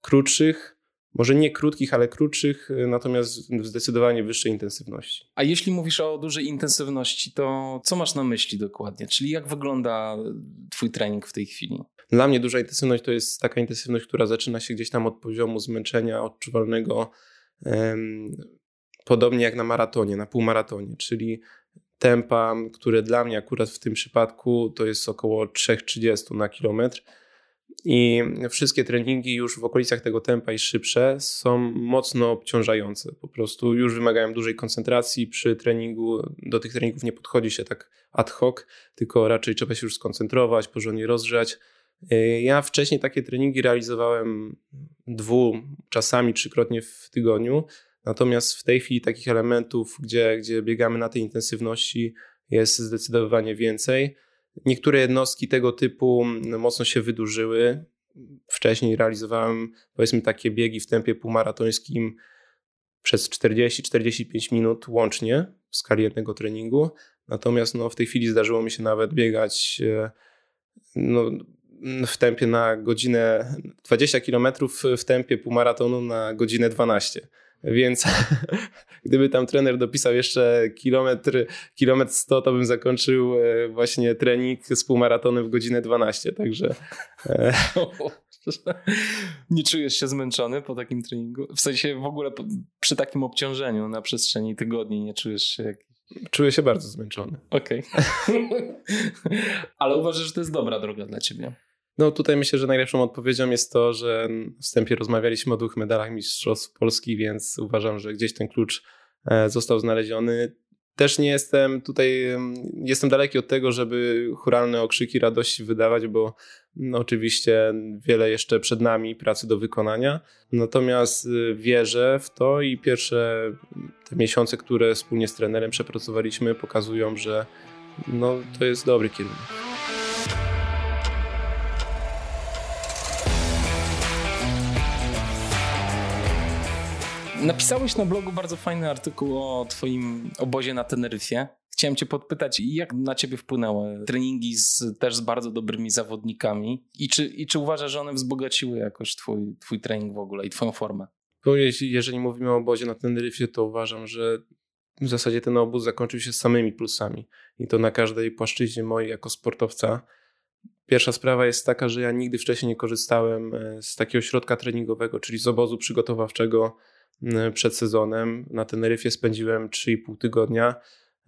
Speaker 2: krótszych, może nie krótkich, ale krótszych, y, natomiast w zdecydowanie wyższej intensywności.
Speaker 1: A jeśli mówisz o dużej intensywności, to co masz na myśli dokładnie? Czyli jak wygląda Twój trening w tej chwili?
Speaker 2: Dla mnie duża intensywność to jest taka intensywność, która zaczyna się gdzieś tam od poziomu zmęczenia odczuwalnego, podobnie jak na maratonie, na półmaratonie, czyli tempa, które dla mnie akurat w tym przypadku to jest około 3,30 na kilometr i wszystkie treningi już w okolicach tego tempa i szybsze są mocno obciążające. Po prostu już wymagają dużej koncentracji przy treningu. Do tych treningów nie podchodzi się tak ad hoc, tylko raczej trzeba się już skoncentrować, porządnie rozgrzać. E, ja wcześniej takie treningi realizowałem dwu, czasami trzykrotnie w tygodniu. Natomiast w tej chwili takich elementów, gdzie, gdzie biegamy na tej intensywności, jest zdecydowanie więcej. Niektóre jednostki tego typu mm, mocno się wydłużyły. Wcześniej realizowałem powiedzmy takie biegi w tempie półmaratońskim przez 40-45 minut łącznie w skali jednego treningu. Natomiast no, w tej chwili zdarzyło mi się nawet biegać e, no, w tempie na godzinę 20 km w tempie półmaratonu na godzinę 12. Więc gdyby tam trener dopisał jeszcze kilometr, kilometr 100, to bym zakończył e, właśnie trening z półmaratonem w godzinę 12. Także. E,
Speaker 1: Nie czujesz się zmęczony po takim treningu? W sensie w ogóle przy takim obciążeniu na przestrzeni tygodni nie czujesz się jak...
Speaker 2: Czuję się bardzo zmęczony.
Speaker 1: Okej. Okay. Ale uważasz, że to jest dobra droga dla ciebie?
Speaker 2: No tutaj myślę, że najlepszą odpowiedzią jest to, że w wstępie rozmawialiśmy o dwóch medalach Mistrzostw Polski, więc uważam, że gdzieś ten klucz e, został znaleziony. Też nie jestem tutaj, jestem daleki od tego, żeby churalne okrzyki radości wydawać, bo no, oczywiście wiele jeszcze przed nami pracy do wykonania. Natomiast y, wierzę w to i pierwsze te miesiące, które wspólnie z trenerem przepracowaliśmy, pokazują, że no, to jest dobry kierunek.
Speaker 1: Napisałeś na blogu bardzo fajny artykuł o twoim obozie na Teneryfie. Chciałem cię podpytać, jak na ciebie wpłynęły treningi z, też z bardzo dobrymi zawodnikami i czy, i czy uważasz, że one wzbogaciły jakoś twój, twój trening w ogóle i twoją formę?
Speaker 2: Jeżeli mówimy o obozie na Teneryfie, to uważam, że w zasadzie ten obóz zakończył się samymi plusami i to na każdej płaszczyźnie mojej jako sportowca. Pierwsza sprawa jest taka, że ja nigdy wcześniej nie korzystałem e, z takiego środka treningowego, czyli z obozu przygotowawczego przed sezonem. Na Teneryfie spędziłem 3,5 tygodnia,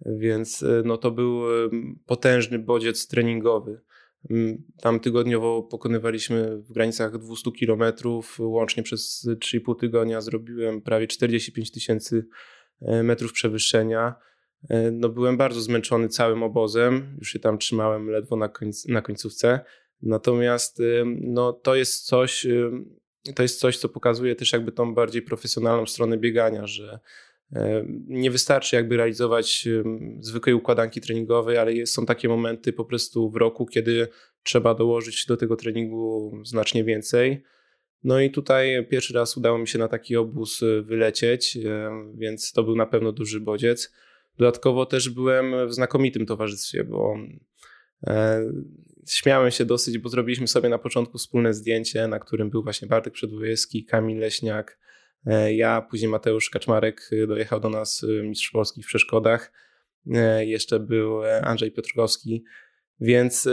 Speaker 2: więc e, no to był potężny bodziec treningowy. Tam tygodniowo pokonywaliśmy w granicach 200 km, łącznie przez 3,5 tygodnia zrobiłem prawie 45 tysięcy e, metrów przewyższenia. No byłem bardzo zmęczony całym obozem, już się tam trzymałem ledwo na, końc na końcówce. Natomiast no, to jest coś, to jest coś, co pokazuje też jakby tą bardziej profesjonalną stronę biegania, że e, nie wystarczy jakby realizować zwykłej układanki treningowej, ale są takie momenty po prostu w roku, kiedy trzeba dołożyć do tego treningu znacznie więcej. No i tutaj pierwszy raz udało mi się na taki obóz e, wylecieć, e, więc to był na pewno duży bodziec. Dodatkowo też byłem w znakomitym towarzystwie, bo śmiałem się dosyć, bo zrobiliśmy sobie na początku wspólne zdjęcie, na którym był właśnie Bartek Przedwojewski, Kamil Leśniak, e, ja, później Mateusz Kaczmarek e, dojechał do nas e, mistrz Polski w przeszkodach, jeszcze był Andrzej Piotrkowski, więc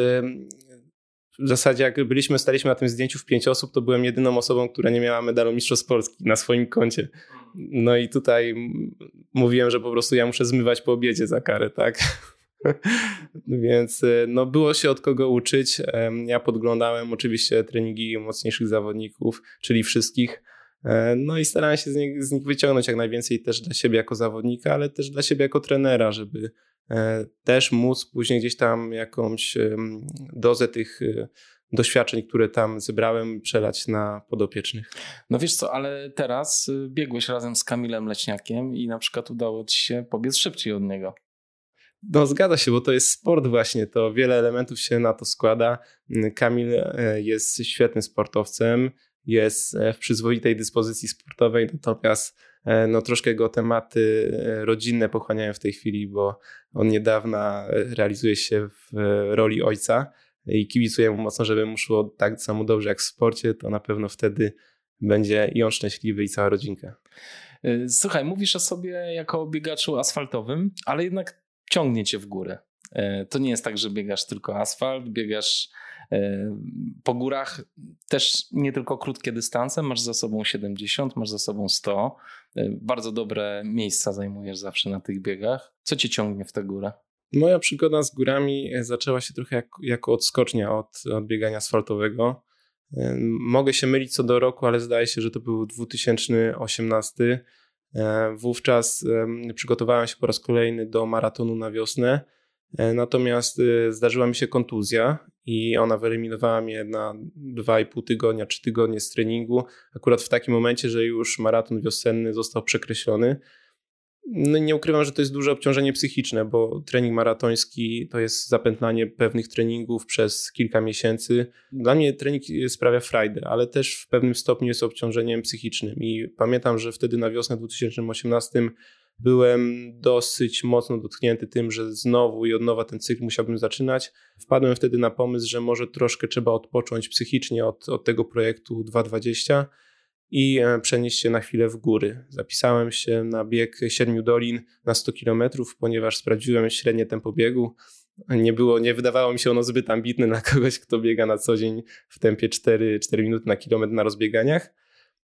Speaker 2: w zasadzie jak byliśmy, staliśmy na tym zdjęciu w pięć osób, to byłem jedyną osobą, która nie miała medalu mistrzostw Polski na swoim koncie. No i tutaj mówiłem, że po prostu ja muszę zmywać po obiedzie za karę, tak? Więc e, no, było się od kogo uczyć. Ja podglądałem oczywiście treningi mocniejszych zawodników, czyli wszystkich. E, no i starałem się z nich, z nich wyciągnąć jak najwięcej też dla siebie jako zawodnika, ale też dla siebie jako trenera, żeby e, też móc później gdzieś tam jakąś dozę tych doświadczeń, które tam zebrałem, przelać na podopiecznych.
Speaker 1: No wiesz co, ale teraz y, biegłeś razem z Kamilem Leśniakiem i na przykład udało ci się pobiec szybciej od niego.
Speaker 2: No zgadza się, bo to jest sport właśnie, to wiele elementów się na to składa. Kamil e, jest świetnym sportowcem, jest e, w przyzwoitej dyspozycji sportowej, natomiast e, no, troszkę go tematy rodzinne pochłaniają w tej chwili, bo on niedawna realizuje się w roli ojca i kibicuję mu mocno, żeby mu szło tak samo dobrze jak w sporcie, to na pewno wtedy będzie i on szczęśliwy i cała rodzinka.
Speaker 1: Słuchaj, mówisz o sobie jako biegaczu asfaltowym, ale jednak ciągnie cię w górę. E, to nie jest tak, że biegasz tylko asfalt, biegasz e, po górach też nie tylko krótkie dystanse, masz za sobą 70, masz za sobą 100. E, bardzo dobre miejsca zajmujesz zawsze na tych biegach. Co cię ciągnie w tę górę?
Speaker 2: Moja przygoda z górami zaczęła się trochę jak, jako odskocznia od, od biegania asfaltowego. Mogę się mylić co do roku, ale zdaje się, że to był 2018 E, wówczas przygotowałem się po raz kolejny do maratonu na wiosnę, e, natomiast e, zdarzyła mi się kontuzja i ona wyeliminowała mnie na 2,5 tygodnia, 3 tygodnie z treningu. Akurat w takim momencie, że już maraton wiosenny został przekreślony. No nie ukrywam, że to jest duże obciążenie psychiczne, bo trening maratoński to jest zapętlanie pewnych treningów przez kilka miesięcy. Dla mnie trening sprawia frajdę, ale też w pewnym stopniu jest obciążeniem psychicznym. I pamiętam, że wtedy na wiosnę 2018 byłem dosyć mocno dotknięty tym, że znowu i od nowa ten cykl musiałbym zaczynać. Wpadłem wtedy na pomysł, że może troszkę trzeba odpocząć psychicznie od, od tego projektu 220 i e, przenieść się na chwilę w góry. Zapisałem się na bieg siedmiu dolin na 100 km, ponieważ sprawdziłem średnie tempo biegu. Nie, było, nie wydawało mi się ono zbyt ambitne dla kogoś, kto biega na co dzień w tempie 4, 4 minuty na kilometr na rozbieganiach.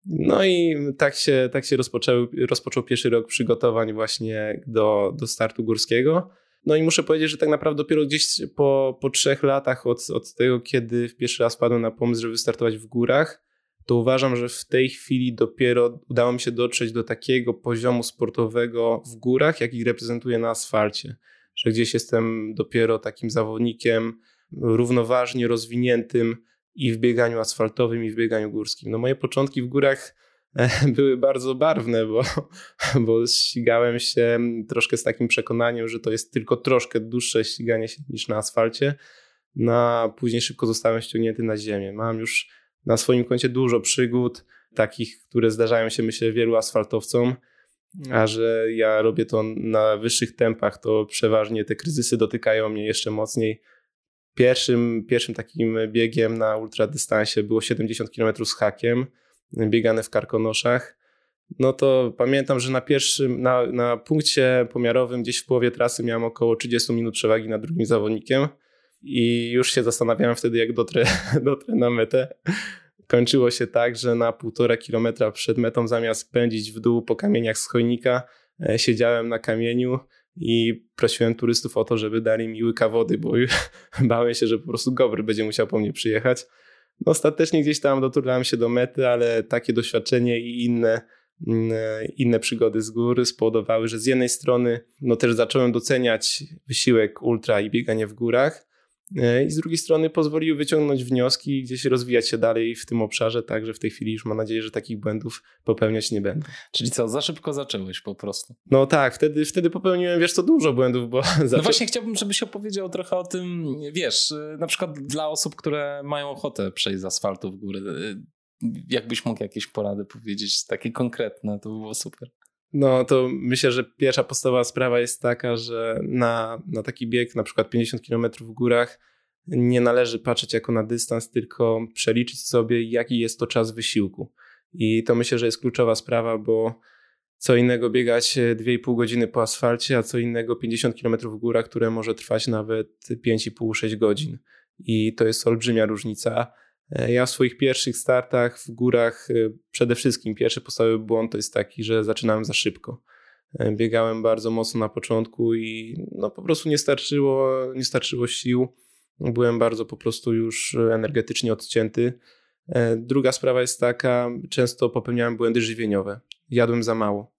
Speaker 2: No i tak się, tak się rozpoczął, rozpoczął pierwszy rok przygotowań właśnie do, do startu górskiego. No i muszę powiedzieć, że tak naprawdę dopiero gdzieś po, po trzech latach od, od tego, kiedy w pierwszy raz padłem na pomysł, żeby wystartować w górach, to uważam, że w tej chwili dopiero udało mi się dotrzeć do takiego poziomu sportowego w górach, jaki reprezentuję na asfalcie. Że gdzieś jestem dopiero takim zawodnikiem równoważnie rozwiniętym i w bieganiu asfaltowym, i w bieganiu górskim. No moje początki w górach e, były bardzo barwne, bo, bo ścigałem się troszkę z takim przekonaniem, że to jest tylko troszkę dłuższe ściganie się niż na asfalcie. No, a później szybko zostałem ściągnięty na ziemię. Mam już na swoim koncie dużo przygód, takich, które zdarzają się, myślę, wielu asfaltowcom, a że ja robię to na wyższych tempach, to przeważnie te kryzysy dotykają mnie jeszcze mocniej. Pierwszym, pierwszym takim biegiem na ultradystansie było 70 km z hakiem, biegane w Karkonoszach. No to pamiętam, że na pierwszym, na, na punkcie pomiarowym gdzieś w połowie trasy miałem około 30 minut przewagi nad drugim zawodnikiem i już się zastanawiałem wtedy, jak dotrę, dotrę na metę. Kończyło się tak, że na półtora kilometra przed metą, zamiast pędzić w dół po kamieniach z chojnika, e, siedziałem na kamieniu i prosiłem turystów o to, żeby dali mi łyka wody, bo bałem się, że po prostu Gobry będzie musiał po mnie przyjechać. No, ostatecznie gdzieś tam doturlałem się do mety, ale takie doświadczenie i inne, mm, e, inne przygody z góry spowodowały, że z jednej strony no też zacząłem doceniać wysiłek ultra i bieganie w górach, i z drugiej strony pozwoliły wyciągnąć wnioski i gdzieś rozwijać się dalej w tym obszarze, także w tej chwili już mam nadzieję, że takich błędów popełniać nie będę.
Speaker 1: Czyli co, za szybko zacząłeś po prostu?
Speaker 2: No tak, wtedy, wtedy popełniłem, wiesz co, dużo błędów, bo...
Speaker 1: Zaczę... No właśnie chciałbym, żebyś opowiedział trochę o tym, wiesz, y, na przykład dla osób, które mają ochotę przejść z asfaltu w górę, y, jakbyś mógł jakieś porady powiedzieć, takie konkretne, to by było super.
Speaker 2: No to myślę, że pierwsza podstawowa sprawa jest taka, że na, na taki bieg, na przykład 50 km w górach, nie należy patrzeć jako na dystans, tylko przeliczyć sobie, jaki jest to czas wysiłku. I to myślę, że jest kluczowa sprawa, bo co innego biegać 2,5 godziny po asfalcie, a co innego 50 km w górach, które może trwać nawet 5,5-6 godzin. I to jest olbrzymia różnica. Ja w swoich pierwszych startach w górach przede wszystkim pierwszy podstawowy błąd to jest taki, że zaczynałem za szybko. Biegałem bardzo mocno na początku i no po prostu nie starczyło, nie starczyło sił. Byłem bardzo po prostu już energetycznie odcięty. Druga sprawa jest taka, często popełniałem błędy żywieniowe. Jadłem za mało.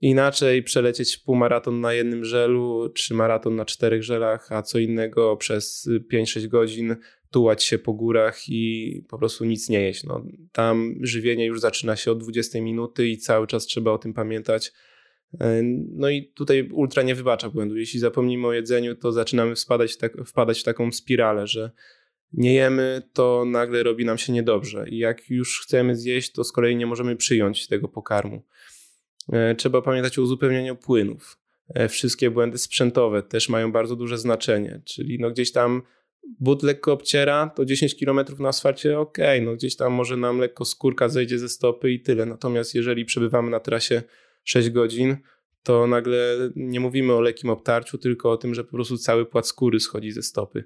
Speaker 2: Inaczej przelecieć półmaraton na jednym żelu, czy maraton na czterech żelach, a co innego przez 5-6 godzin tułać się po górach i po prostu nic nie jeść. No, tam żywienie już zaczyna się od 20 minuty i cały czas trzeba o tym pamiętać. No i tutaj ultra nie wybacza błędu. Jeśli zapomnimy o jedzeniu, to zaczynamy wpadać tak, wpadać w taką spiralę, że nie jemy, to nagle robi nam się niedobrze. I jak już chcemy zjeść, to z kolei nie możemy przyjąć tego pokarmu. E, trzeba pamiętać o uzupełnianiu płynów. E, wszystkie błędy sprzętowe też mają bardzo duże znaczenie, czyli no gdzieś tam but lekko obciera, to 10 km na asfalcie ok, no gdzieś tam może nam lekko skórka zejdzie ze stopy i tyle. Natomiast jeżeli przebywamy na trasie 6 godzin, to nagle nie mówimy o lekkim obtarciu, tylko o tym, że po prostu cały płat skóry schodzi ze stopy.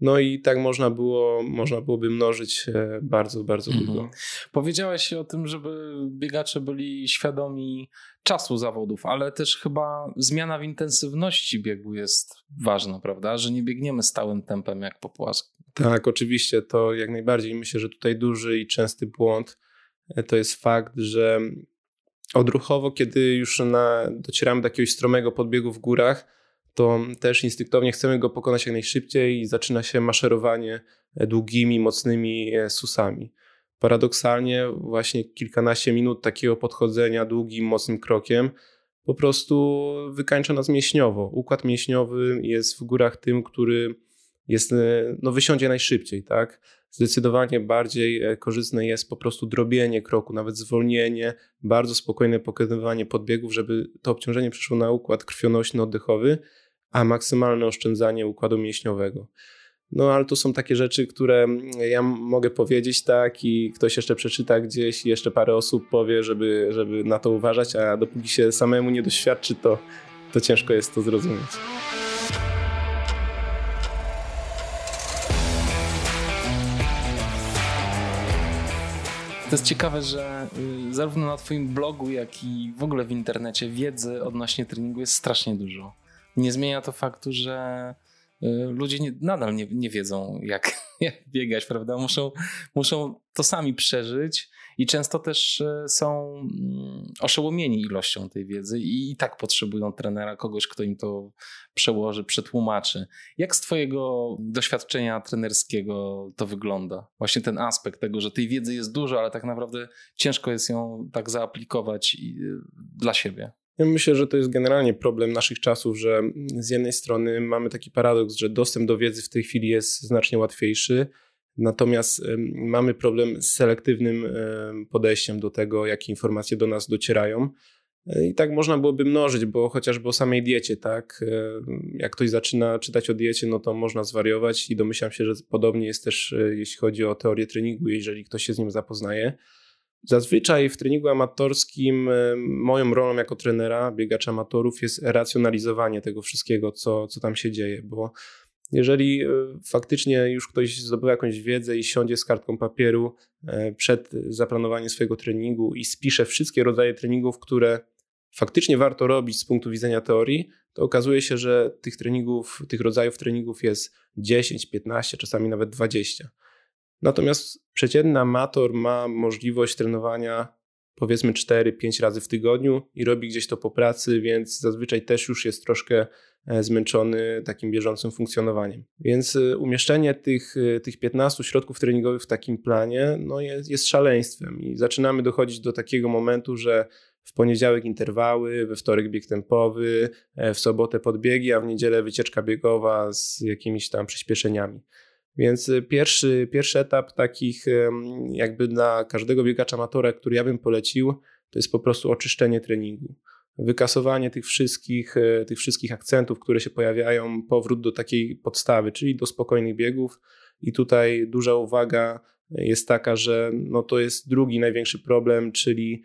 Speaker 2: No i tak można było, można byłoby mnożyć bardzo, bardzo długo. Mhm.
Speaker 1: Powiedziałeś o tym, żeby biegacze byli świadomi czasu zawodów, ale też chyba zmiana w intensywności biegu jest ważna, prawda? Że nie biegniemy stałym tempem jak po płaskim.
Speaker 2: Tak, oczywiście, to jak najbardziej. Myślę, że tutaj duży i częsty błąd e, to jest fakt, że odruchowo, kiedy już na, docieramy do jakiegoś stromego podbiegu w górach, to też instynktownie chcemy go pokonać jak najszybciej i zaczyna się maszerowanie długimi, mocnymi susami. Paradoksalnie, właśnie kilkanaście minut takiego podchodzenia długim, mocnym krokiem po prostu wykańcza nas mięśniowo. Układ mięśniowy jest w górach tym, który jest, e, no, wysiądzie najszybciej, tak? Zdecydowanie bardziej e, korzystne jest po prostu drobienie kroku, nawet zwolnienie, bardzo spokojne pokonywanie podbiegów, żeby to obciążenie przeszło na układ krwionośny, oddechowy, a maksymalne oszczędzanie układu mięśniowego. No ale to są takie rzeczy, które ja mogę powiedzieć tak i ktoś jeszcze przeczyta gdzieś i jeszcze parę osób powie, żeby, żeby na to uważać, a dopóki się samemu nie doświadczy, to, to ciężko jest to zrozumieć.
Speaker 1: To jest ciekawe, że y, zarówno na Twoim blogu, jak i w ogóle w internecie wiedzy odnośnie treningu jest strasznie dużo nie zmienia to faktu, że y, ludzie nie, nadal nie, nie wiedzą, jak, jak biegać, prawda? Muszą, muszą to sami przeżyć i często też y, są mm, oszołomieni ilością tej wiedzy i, tak potrzebują trenera, kogoś, kto im to przełoży, przetłumaczy. Jak z Twojego doświadczenia trenerskiego to wygląda? Właśnie ten aspekt tego, że tej wiedzy jest dużo, ale tak naprawdę ciężko jest ją tak zaaplikować y, dla siebie.
Speaker 2: Ja myślę, że to jest generalnie problem naszych czasów, że z jednej strony mamy taki paradoks, że dostęp do wiedzy w tej chwili jest znacznie łatwiejszy, natomiast mamy problem z selektywnym podejściem do tego, jakie informacje do nas docierają. E, I tak można byłoby mnożyć, bo chociażby o samej diecie, tak? Jak ktoś zaczyna czytać o diecie, no to można zwariować i domyślam się, że podobnie jest też, e, jeśli chodzi o teorię treningu, jeżeli ktoś się z nim zapoznaje. Zazwyczaj w treningu amatorskim e, moją rolą jako trenera biegacza amatorów jest racjonalizowanie tego wszystkiego, co, co tam się dzieje, bo jeżeli e, faktycznie już ktoś zdobywa jakąś wiedzę i siądzie z kartką papieru e, przed zaplanowaniem swojego treningu i spisze wszystkie rodzaje treningów, które faktycznie warto robić z punktu widzenia teorii, to okazuje się, że tych treningów, tych rodzajów treningów jest 10, 15, czasami nawet 20. Natomiast przeciętny amator ma możliwość trenowania powiedzmy 4-5 razy w tygodniu i robi gdzieś to po pracy, więc zazwyczaj też już jest troszkę zmęczony takim bieżącym funkcjonowaniem. Więc e, umieszczenie tych, e, tych 15 środków treningowych w takim planie no jest, jest szaleństwem i zaczynamy dochodzić do takiego momentu, że w poniedziałek interwały, we wtorek bieg tempowy, w sobotę podbiegi, a w niedzielę wycieczka biegowa z jakimiś tam przyspieszeniami. Więc pierwszy, pierwszy etap takich jakby dla każdego biegacza amatora, który ja bym polecił, to jest po prostu oczyszczenie treningu. Wykasowanie tych wszystkich, e, tych wszystkich akcentów, które się pojawiają, powrót do takiej podstawy, czyli do spokojnych biegów. I tutaj duża uwaga jest taka, że no to jest drugi największy problem, czyli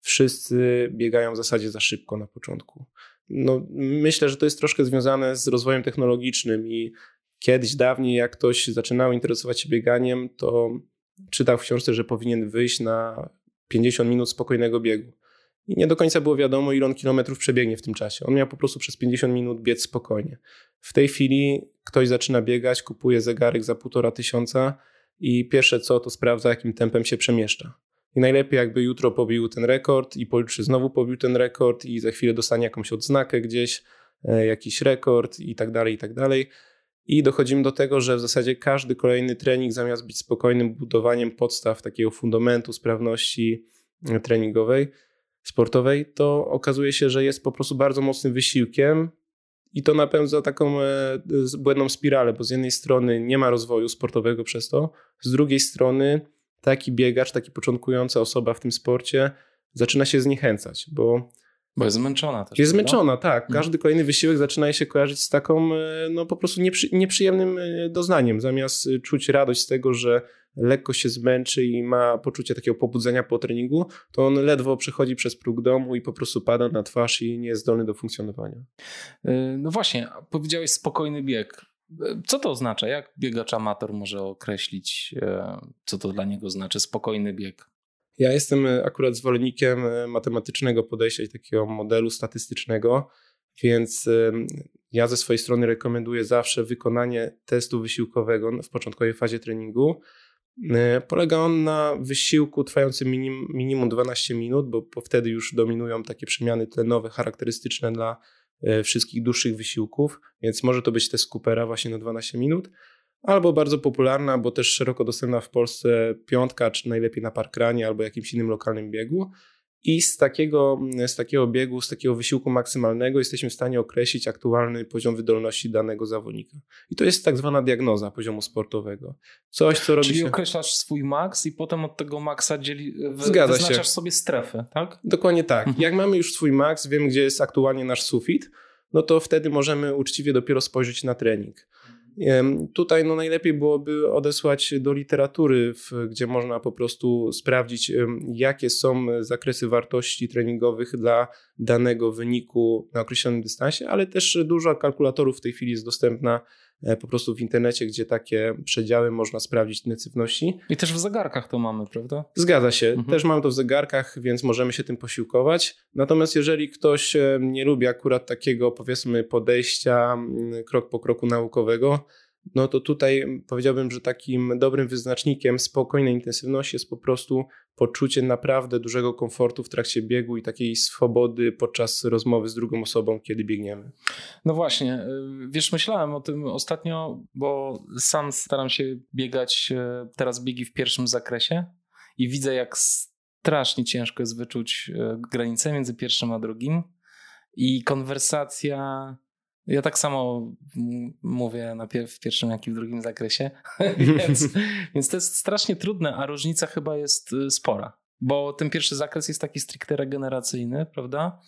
Speaker 2: wszyscy biegają w zasadzie za szybko na początku. No, myślę, że to jest troszkę związane z rozwojem technologicznym i kiedyś, dawniej, jak ktoś zaczynał interesować się bieganiem, to czytał w książce, że powinien wyjść na 50 minut spokojnego biegu. I nie do końca było wiadomo, ile on kilometrów przebiegnie w tym czasie. On miał po prostu przez 50 minut biec spokojnie. W tej chwili ktoś zaczyna biegać, kupuje zegarek za półtora tysiąca i pierwsze co, to sprawdza, jakim tempem się przemieszcza. I najlepiej jakby jutro pobił ten rekord i pojutrze znowu pobił ten rekord i za chwilę dostanie jakąś odznakę gdzieś, e, jakiś rekord i tak dalej, i tak dalej. I dochodzimy do tego, że w zasadzie każdy kolejny trening, zamiast być spokojnym budowaniem podstaw takiego fundamentu sprawności e, treningowej, sportowej, to okazuje się, że jest po prostu bardzo mocnym wysiłkiem i to napędza taką e, błędną spiralę, bo z jednej strony nie ma rozwoju sportowego przez to, z drugiej strony taki biegacz, taki początkująca osoba w tym sporcie zaczyna się zniechęcać, bo
Speaker 1: bo jest zmęczona też.
Speaker 2: Jest prawda? zmęczona, tak. Mhm. Każdy kolejny wysiłek zaczyna się kojarzyć z taką, e, no po prostu nieprzy, nieprzyjemnym e, doznaniem. Zamiast czuć radość z tego, że lekko się zmęczy i ma poczucie takiego pobudzenia po treningu, to on ledwo przechodzi przez próg domu i po prostu pada na twarz i nie jest zdolny do funkcjonowania.
Speaker 1: E, no właśnie, powiedziałeś spokojny bieg. Co to oznacza? Jak biegacz amator może określić, co to dla niego znaczy spokojny bieg?
Speaker 2: Ja jestem akurat zwolennikiem matematycznego podejścia i takiego modelu statystycznego, więc ja ze swojej strony rekomenduję zawsze wykonanie testu wysiłkowego w początkowej fazie treningu. Polega on na wysiłku trwającym minim, minimum 12 minut, bo, bo wtedy już dominują takie przemiany tlenowe charakterystyczne dla wszystkich dłuższych wysiłków, więc może to być test Coopera właśnie na 12 minut albo bardzo popularna, bo też szeroko dostępna w Polsce piątka, czy najlepiej na parkranie albo jakimś innym lokalnym biegu. I z takiego, z takiego biegu, z takiego wysiłku maksymalnego jesteśmy w stanie określić aktualny poziom wydolności danego zawodnika. I to jest tak zwana diagnoza poziomu sportowego. Coś, co robi
Speaker 1: Czyli
Speaker 2: się...
Speaker 1: określasz swój maks i potem od tego maksa dzieli, Zgadza wyznaczasz się. sobie strefę, tak?
Speaker 2: Dokładnie tak. Mhm. Jak mamy już swój maks, wiemy gdzie jest aktualnie nasz sufit, no to wtedy możemy uczciwie dopiero spojrzeć na trening. Tutaj no najlepiej byłoby odesłać do literatury, gdzie można po prostu sprawdzić, jakie są zakresy wartości treningowych dla danego wyniku na określonym dystansie, ale też dużo kalkulatorów w tej chwili jest dostępna po prostu w internecie, gdzie takie przedziały można sprawdzić intensywności.
Speaker 1: I też w zegarkach to mamy, prawda?
Speaker 2: Zgadza się. Mhm. Też mamy to w zegarkach, więc możemy się tym posiłkować. Natomiast jeżeli ktoś nie lubi akurat takiego, powiedzmy, podejścia krok po kroku naukowego, no to tutaj powiedziałbym, że takim dobrym wyznacznikiem spokojnej intensywności jest po prostu poczucie naprawdę dużego komfortu w trakcie biegu i takiej swobody podczas rozmowy z drugą osobą, kiedy biegniemy.
Speaker 1: No właśnie, y, wiesz, myślałem o tym ostatnio, bo sam staram się biegać y, teraz biegi w pierwszym zakresie i widzę, jak strasznie ciężko jest wyczuć y, granicę między pierwszym a drugim. I konwersacja ja tak samo mówię najpierw w pierwszym, jak i w drugim zakresie, więc, więc to jest strasznie trudne, a różnica chyba jest y, spora, bo ten pierwszy zakres jest taki stricte regeneracyjny, prawda?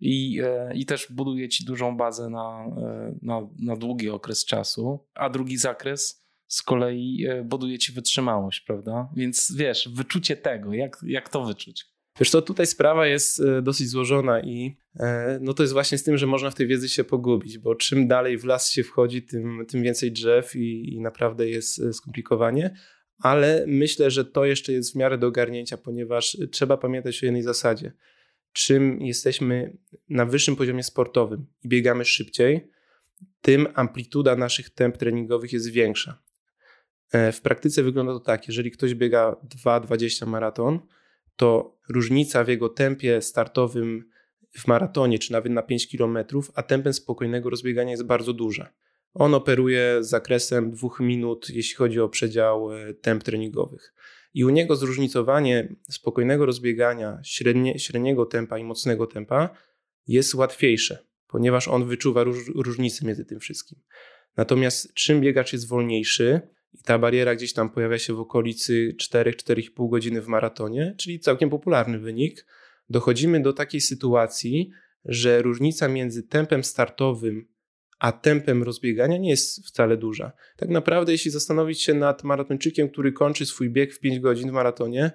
Speaker 1: I, e, i też buduje ci dużą bazę na, e, na, na długi okres czasu, a drugi zakres z kolei e, buduje ci wytrzymałość, prawda? Więc wiesz, wyczucie tego, jak, jak to wyczuć?
Speaker 2: Wiesz to tutaj sprawa jest e, dosyć złożona i e, no to jest właśnie z tym, że można w tej wiedzy się pogubić, bo czym dalej w las się wchodzi, tym, tym więcej drzew i, i naprawdę jest e, skomplikowanie, ale myślę, że to jeszcze jest w miarę do ogarnięcia, ponieważ trzeba pamiętać o jednej zasadzie. Czym jesteśmy na wyższym poziomie sportowym i biegamy szybciej, tym amplituda naszych temp treningowych jest większa. W praktyce wygląda to tak, jeżeli ktoś biega 2,20 maraton, to różnica w jego tempie startowym w maratonie, czy nawet na 5 km, a tempem spokojnego rozbiegania jest bardzo duża. On operuje zakresem 2 minut, jeśli chodzi o przedział e, temp treningowych. I u niego zróżnicowanie spokojnego rozbiegania, średnie, średniego tempa i mocnego tempa jest łatwiejsze, ponieważ on wyczuwa róż, różnicę między tym wszystkim. Natomiast czym biegacz jest wolniejszy, i ta bariera gdzieś tam pojawia się w okolicy 4-4,5 godziny w maratonie, czyli całkiem popularny wynik. Dochodzimy do takiej sytuacji, że różnica między tempem startowym a tempem rozbiegania nie jest wcale duża. Tak naprawdę, jeśli zastanowić się nad maratończykiem, który kończy swój bieg w 5 godzin w maratonie,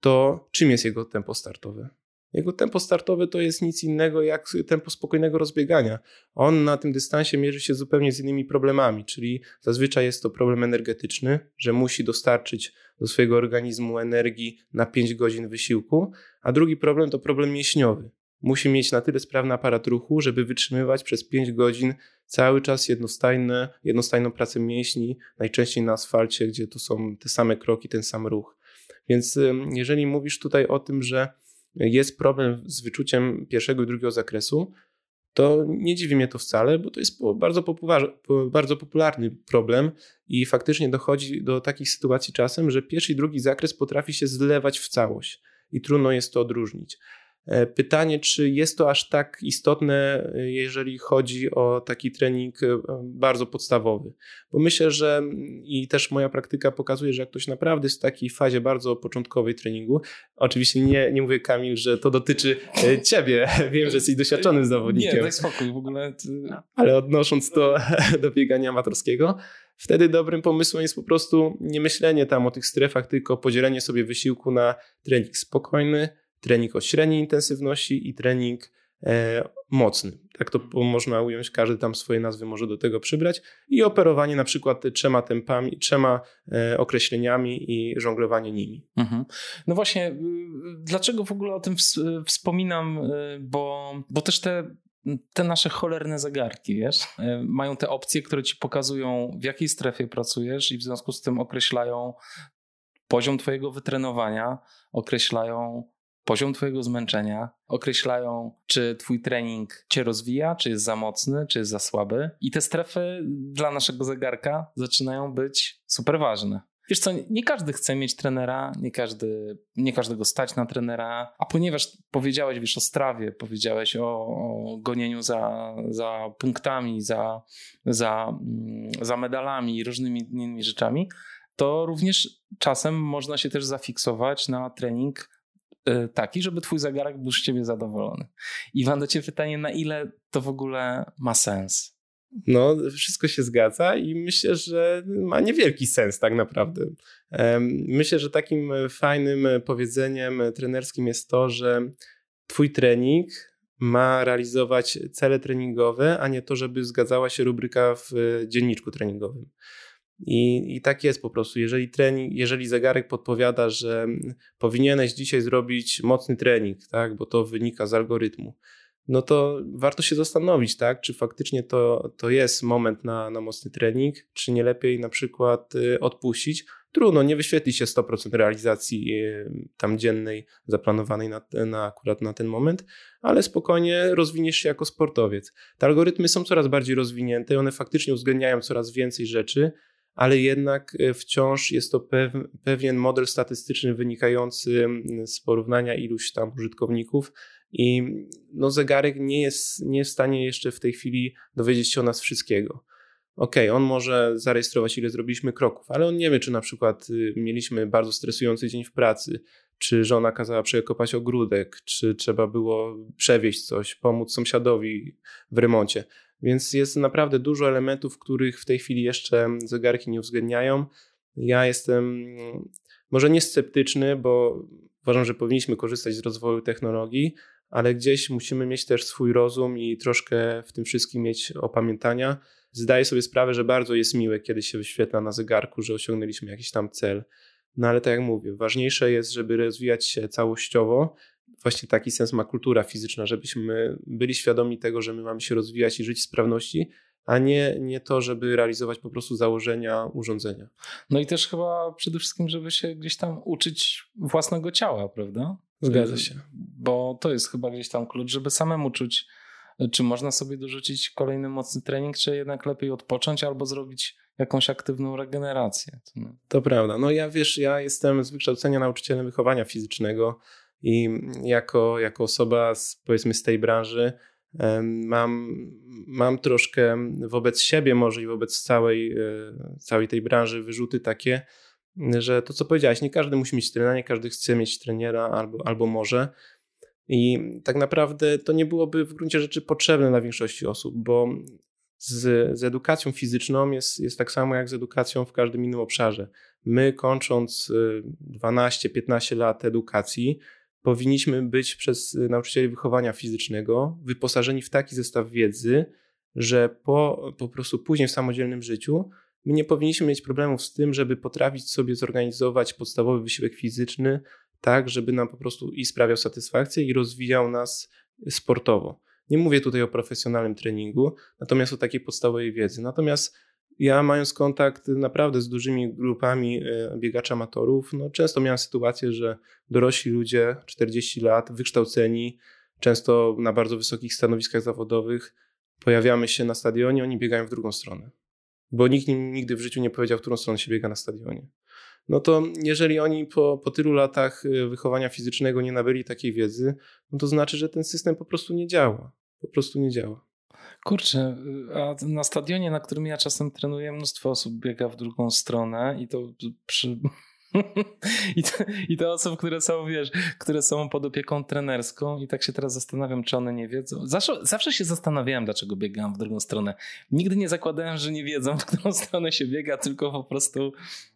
Speaker 2: to czym jest jego tempo startowe? Jego tempo startowe to jest nic innego jak tempo spokojnego rozbiegania. On na tym dystansie mierzy się zupełnie z innymi problemami, czyli zazwyczaj jest to problem energetyczny, że musi dostarczyć do swojego organizmu energii na 5 godzin wysiłku, a drugi problem to problem mięśniowy. Musi mieć na tyle sprawny aparat ruchu, żeby wytrzymywać przez 5 godzin cały czas jednostajne, jednostajną pracę mięśni, najczęściej na asfalcie, gdzie to są te same kroki, ten sam ruch. Więc jeżeli mówisz tutaj o tym, że jest problem z wyczuciem pierwszego i drugiego zakresu, to nie dziwi mnie to wcale, bo to jest bardzo, bardzo popularny problem i faktycznie dochodzi do takich sytuacji czasem, że pierwszy i drugi zakres potrafi się zlewać w całość i trudno jest to odróżnić. E, pytanie, czy jest to aż tak istotne, e, jeżeli chodzi o taki trening e, bardzo podstawowy? Bo myślę, że i też moja praktyka pokazuje, że jak ktoś naprawdę jest w takiej fazie bardzo początkowej treningu, oczywiście nie, nie mówię Kamil, że to dotyczy ciebie, wiem, że jesteś doświadczonym zawodnikiem.
Speaker 1: Nie, daj spokój, w ogóle.
Speaker 2: Ale odnosząc to do biegania amatorskiego, wtedy dobrym pomysłem jest po prostu nie myślenie tam o tych strefach, tylko podzielenie sobie wysiłku na trening spokojny, trening o średniej intensywności i trening e, mocny. Tak to można ująć, każdy tam swoje nazwy może do tego przybrać i operowanie na przykład trzema tempami, trzema e, określeniami i żonglowanie nimi. Mhm.
Speaker 1: No właśnie, y, dlaczego w ogóle o tym wspominam, y, bo, bo też te te nasze cholerne zegarki, wiesz, e, mają te opcje, które ci pokazują, w jakiej strefie pracujesz i w związku z tym określają poziom twojego wytrenowania, określają poziom Twojego zmęczenia, określają, czy Twój trening Cię rozwija, czy jest za mocny, czy jest za słaby. I te strefy dla naszego zegarka zaczynają być super ważne. Wiesz co, nie każdy chce mieć trenera, nie, każdy, nie każdego stać na trenera, a ponieważ powiedziałeś, wiesz, o strawie, powiedziałeś o, o gonieniu za, za punktami, za, za, mm, za medalami i różnymi innymi rzeczami, to również czasem można się też zafiksować na trening taki, żeby twój zegarek był z ciebie zadowolony. I mam do ciebie pytanie, na ile to w ogóle ma sens?
Speaker 2: No, wszystko się zgadza i myślę, że ma niewielki sens tak naprawdę. Myślę, że takim fajnym powiedzeniem trenerskim jest to, że twój trening ma realizować cele treningowe, a nie to, żeby zgadzała się rubryka w dzienniczku treningowym. I, I tak jest po prostu. Jeżeli, trening, jeżeli zegarek podpowiada, że powinieneś dzisiaj zrobić mocny trening, tak, bo to wynika z algorytmu, no to warto się zastanowić, tak, czy faktycznie to, to jest moment na, na mocny trening, czy nie lepiej na przykład y, odpuścić. Trudno, nie wyświetli się 100% realizacji y, tam dziennej zaplanowanej na, na akurat na ten moment, ale spokojnie rozwiniesz się jako sportowiec. Te algorytmy są coraz bardziej rozwinięte, one faktycznie uwzględniają coraz więcej rzeczy, ale jednak e, wciąż jest to pewien model statystyczny wynikający z porównania iluś tam użytkowników i no, zegarek nie jest, nie jest w stanie jeszcze w tej chwili dowiedzieć się o nas wszystkiego. OK, on może zarejestrować, ile zrobiliśmy kroków, ale on nie wie, czy na przykład y, mieliśmy bardzo stresujący dzień w pracy, czy żona kazała przekopać ogródek, czy trzeba było przewieźć coś, pomóc sąsiadowi w remoncie. Więc jest naprawdę dużo elementów, których w tej chwili jeszcze zegarki nie uwzględniają. Ja jestem mm, może nie sceptyczny, bo uważam, że powinniśmy korzystać z rozwoju technologii, ale gdzieś musimy mieć też swój rozum i troszkę w tym wszystkim mieć opamiętania. Zdaję sobie sprawę, że bardzo jest miłe, kiedy się wyświetla na zegarku, że osiągnęliśmy jakiś tam cel. No ale tak jak mówię, ważniejsze jest, żeby rozwijać się całościowo właśnie taki sens ma kultura fizyczna, żebyśmy byli świadomi tego, że my mamy się rozwijać i żyć w sprawności, a nie, nie to, żeby realizować po prostu założenia urządzenia.
Speaker 1: No i też chyba przede wszystkim, żeby się gdzieś tam uczyć własnego ciała, prawda?
Speaker 2: Zgadza się.
Speaker 1: Bo to jest chyba gdzieś tam klucz, żeby samemu czuć, czy można sobie dorzucić kolejny mocny trening, czy jednak lepiej odpocząć albo zrobić jakąś aktywną regenerację.
Speaker 2: To prawda. No ja wiesz, ja jestem z wykształcenia nauczycielem wychowania fizycznego. I jako, jako osoba z, powiedzmy z tej branży mam, mam troszkę wobec siebie może i wobec całej, e, całej tej branży wyrzuty takie, że to co powiedziałeś, nie każdy musi mieć trenera, nie każdy chce mieć trenera albo, albo może. I tak naprawdę to nie byłoby w gruncie rzeczy potrzebne dla większości osób, bo z, z edukacją fizyczną jest, jest tak samo jak z edukacją w każdym innym obszarze. My kończąc 12-15 e, lat edukacji, powinniśmy być przez nauczycieli wychowania fizycznego wyposażeni w taki zestaw wiedzy, że po, po prostu później w samodzielnym życiu my nie powinniśmy mieć problemów z tym, żeby potrafić sobie zorganizować podstawowy wysiłek fizyczny tak, żeby nam po prostu i sprawiał satysfakcję i rozwijał nas sportowo. Nie mówię tutaj o profesjonalnym treningu, natomiast o takiej podstawowej wiedzy. Natomiast ja mając kontakt naprawdę z dużymi grupami e, biegaczy amatorów, no często miałem sytuację, że dorośli ludzie, 40 lat, wykształceni, często na bardzo wysokich stanowiskach zawodowych, pojawiamy się na stadionie, oni biegają w drugą stronę. Bo nikt im nigdy w życiu nie powiedział, w którą stronę się biega na stadionie. No to jeżeli oni po, po tylu latach e, wychowania fizycznego nie nabyli takiej wiedzy, no to znaczy, że ten system po prostu nie działa. Po prostu nie działa.
Speaker 1: Kurczę, a na stadionie, na którym ja czasem trenuję, mnóstwo osób biega w drugą stronę i to przy, I, to, I te osoby, które są, wiesz, które są pod opieką trenerską i tak się teraz zastanawiam, czy one nie wiedzą. Zawsze, zawsze się zastanawiałem, dlaczego biegam w drugą stronę. Nigdy nie zakładałem, że nie wiedzą, w którą stronę się biega, tylko po prostu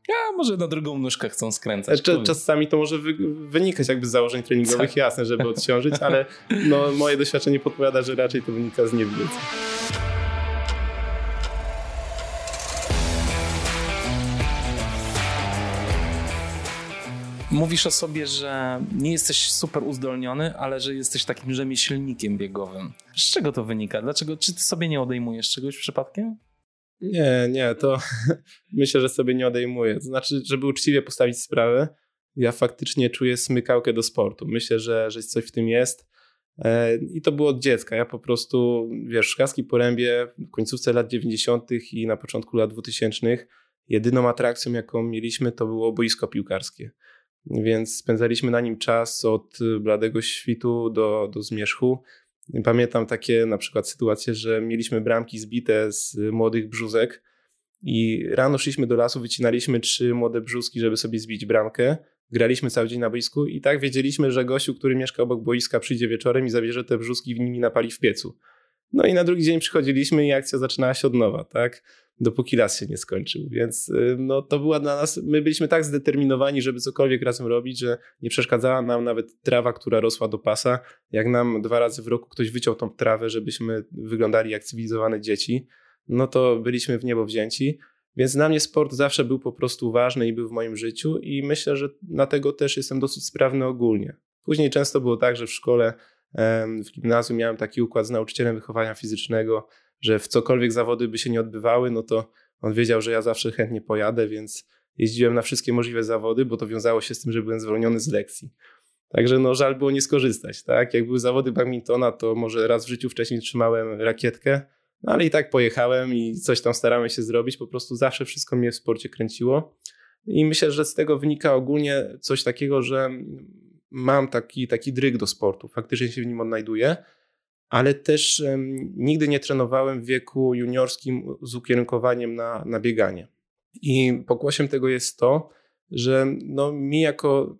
Speaker 1: ja może na drugą nóżkę chcą skręcać.
Speaker 2: czasami to może wy, wynikać jakby z założeń treningowych, tak. jasne, żeby odciążyć, ale no, moje doświadczenie podpowiada, że raczej to wynika z niewiedzy.
Speaker 1: Mówisz o sobie, że nie jesteś super uzdolniony, ale że jesteś takim rzemieślnikiem biegowym. Z czego to wynika? Dlaczego? Czy ty sobie nie odejmujesz czegoś przypadkiem?
Speaker 2: Nie, nie, to myślę, że sobie nie odejmuję. Znaczy, żeby uczciwie postawić sprawę, ja faktycznie czuję smykałkę do sportu. Myślę, że, że coś w tym jest. E, I to było od dziecka. Ja po prostu, wiesz, w Szklarskiej Porębie w końcówce lat 90. i na początku lat 2000 jedyną atrakcją, jaką mieliśmy, to było boisko piłkarskie więc spędzaliśmy na nim czas od bladego świtu do, do zmierzchu. Pamiętam takie na przykład sytuacje, że mieliśmy bramki zbite z młodych brzuzek i rano szliśmy do lasu, wycinaliśmy trzy młode brzuski, żeby sobie zbić bramkę. Graliśmy cały dzień na boisku i tak wiedzieliśmy, że gościu, który mieszka obok boiska, przyjdzie wieczorem i zabierze te brzuski w nimi napali w piecu. No i na drugi dzień przychodziliśmy i akcja zaczynała się od nowa, tak? Dopóki las się nie skończył. Więc y, no, to była dla nas, my byliśmy tak zdeterminowani, żeby cokolwiek razem robić, że nie przeszkadzała nam nawet trawa, która rosła do pasa. Jak nam dwa razy w roku ktoś wyciął tą trawę, żebyśmy wyglądali jak cywilizowane dzieci, no to byliśmy w niebo wzięci. Więc dla mnie sport zawsze był po prostu ważny i był w moim życiu i myślę, że dlatego też jestem dosyć sprawny ogólnie. Później często było tak, że w szkole, w gimnazjum miałem taki układ z nauczycielem wychowania fizycznego, że w cokolwiek zawody by się nie odbywały, no to on wiedział, że ja zawsze chętnie pojadę, więc jeździłem na wszystkie możliwe zawody, bo to wiązało się z tym, że byłem zwolniony z lekcji. Także no żal było nie skorzystać, tak? Jak były zawody badmintona, to może raz w życiu wcześniej trzymałem rakietkę, no ale i tak pojechałem i coś tam starałem się zrobić, po prostu zawsze wszystko mnie w sporcie kręciło. I myślę, że z tego wynika ogólnie coś takiego, że mam taki, taki dryg do sportu, faktycznie się w nim odnajduję ale też nigdy nie trenowałem w wieku juniorskim z ukierunkowaniem na, na bieganie. I pokłosiem tego jest to, że no, mi jako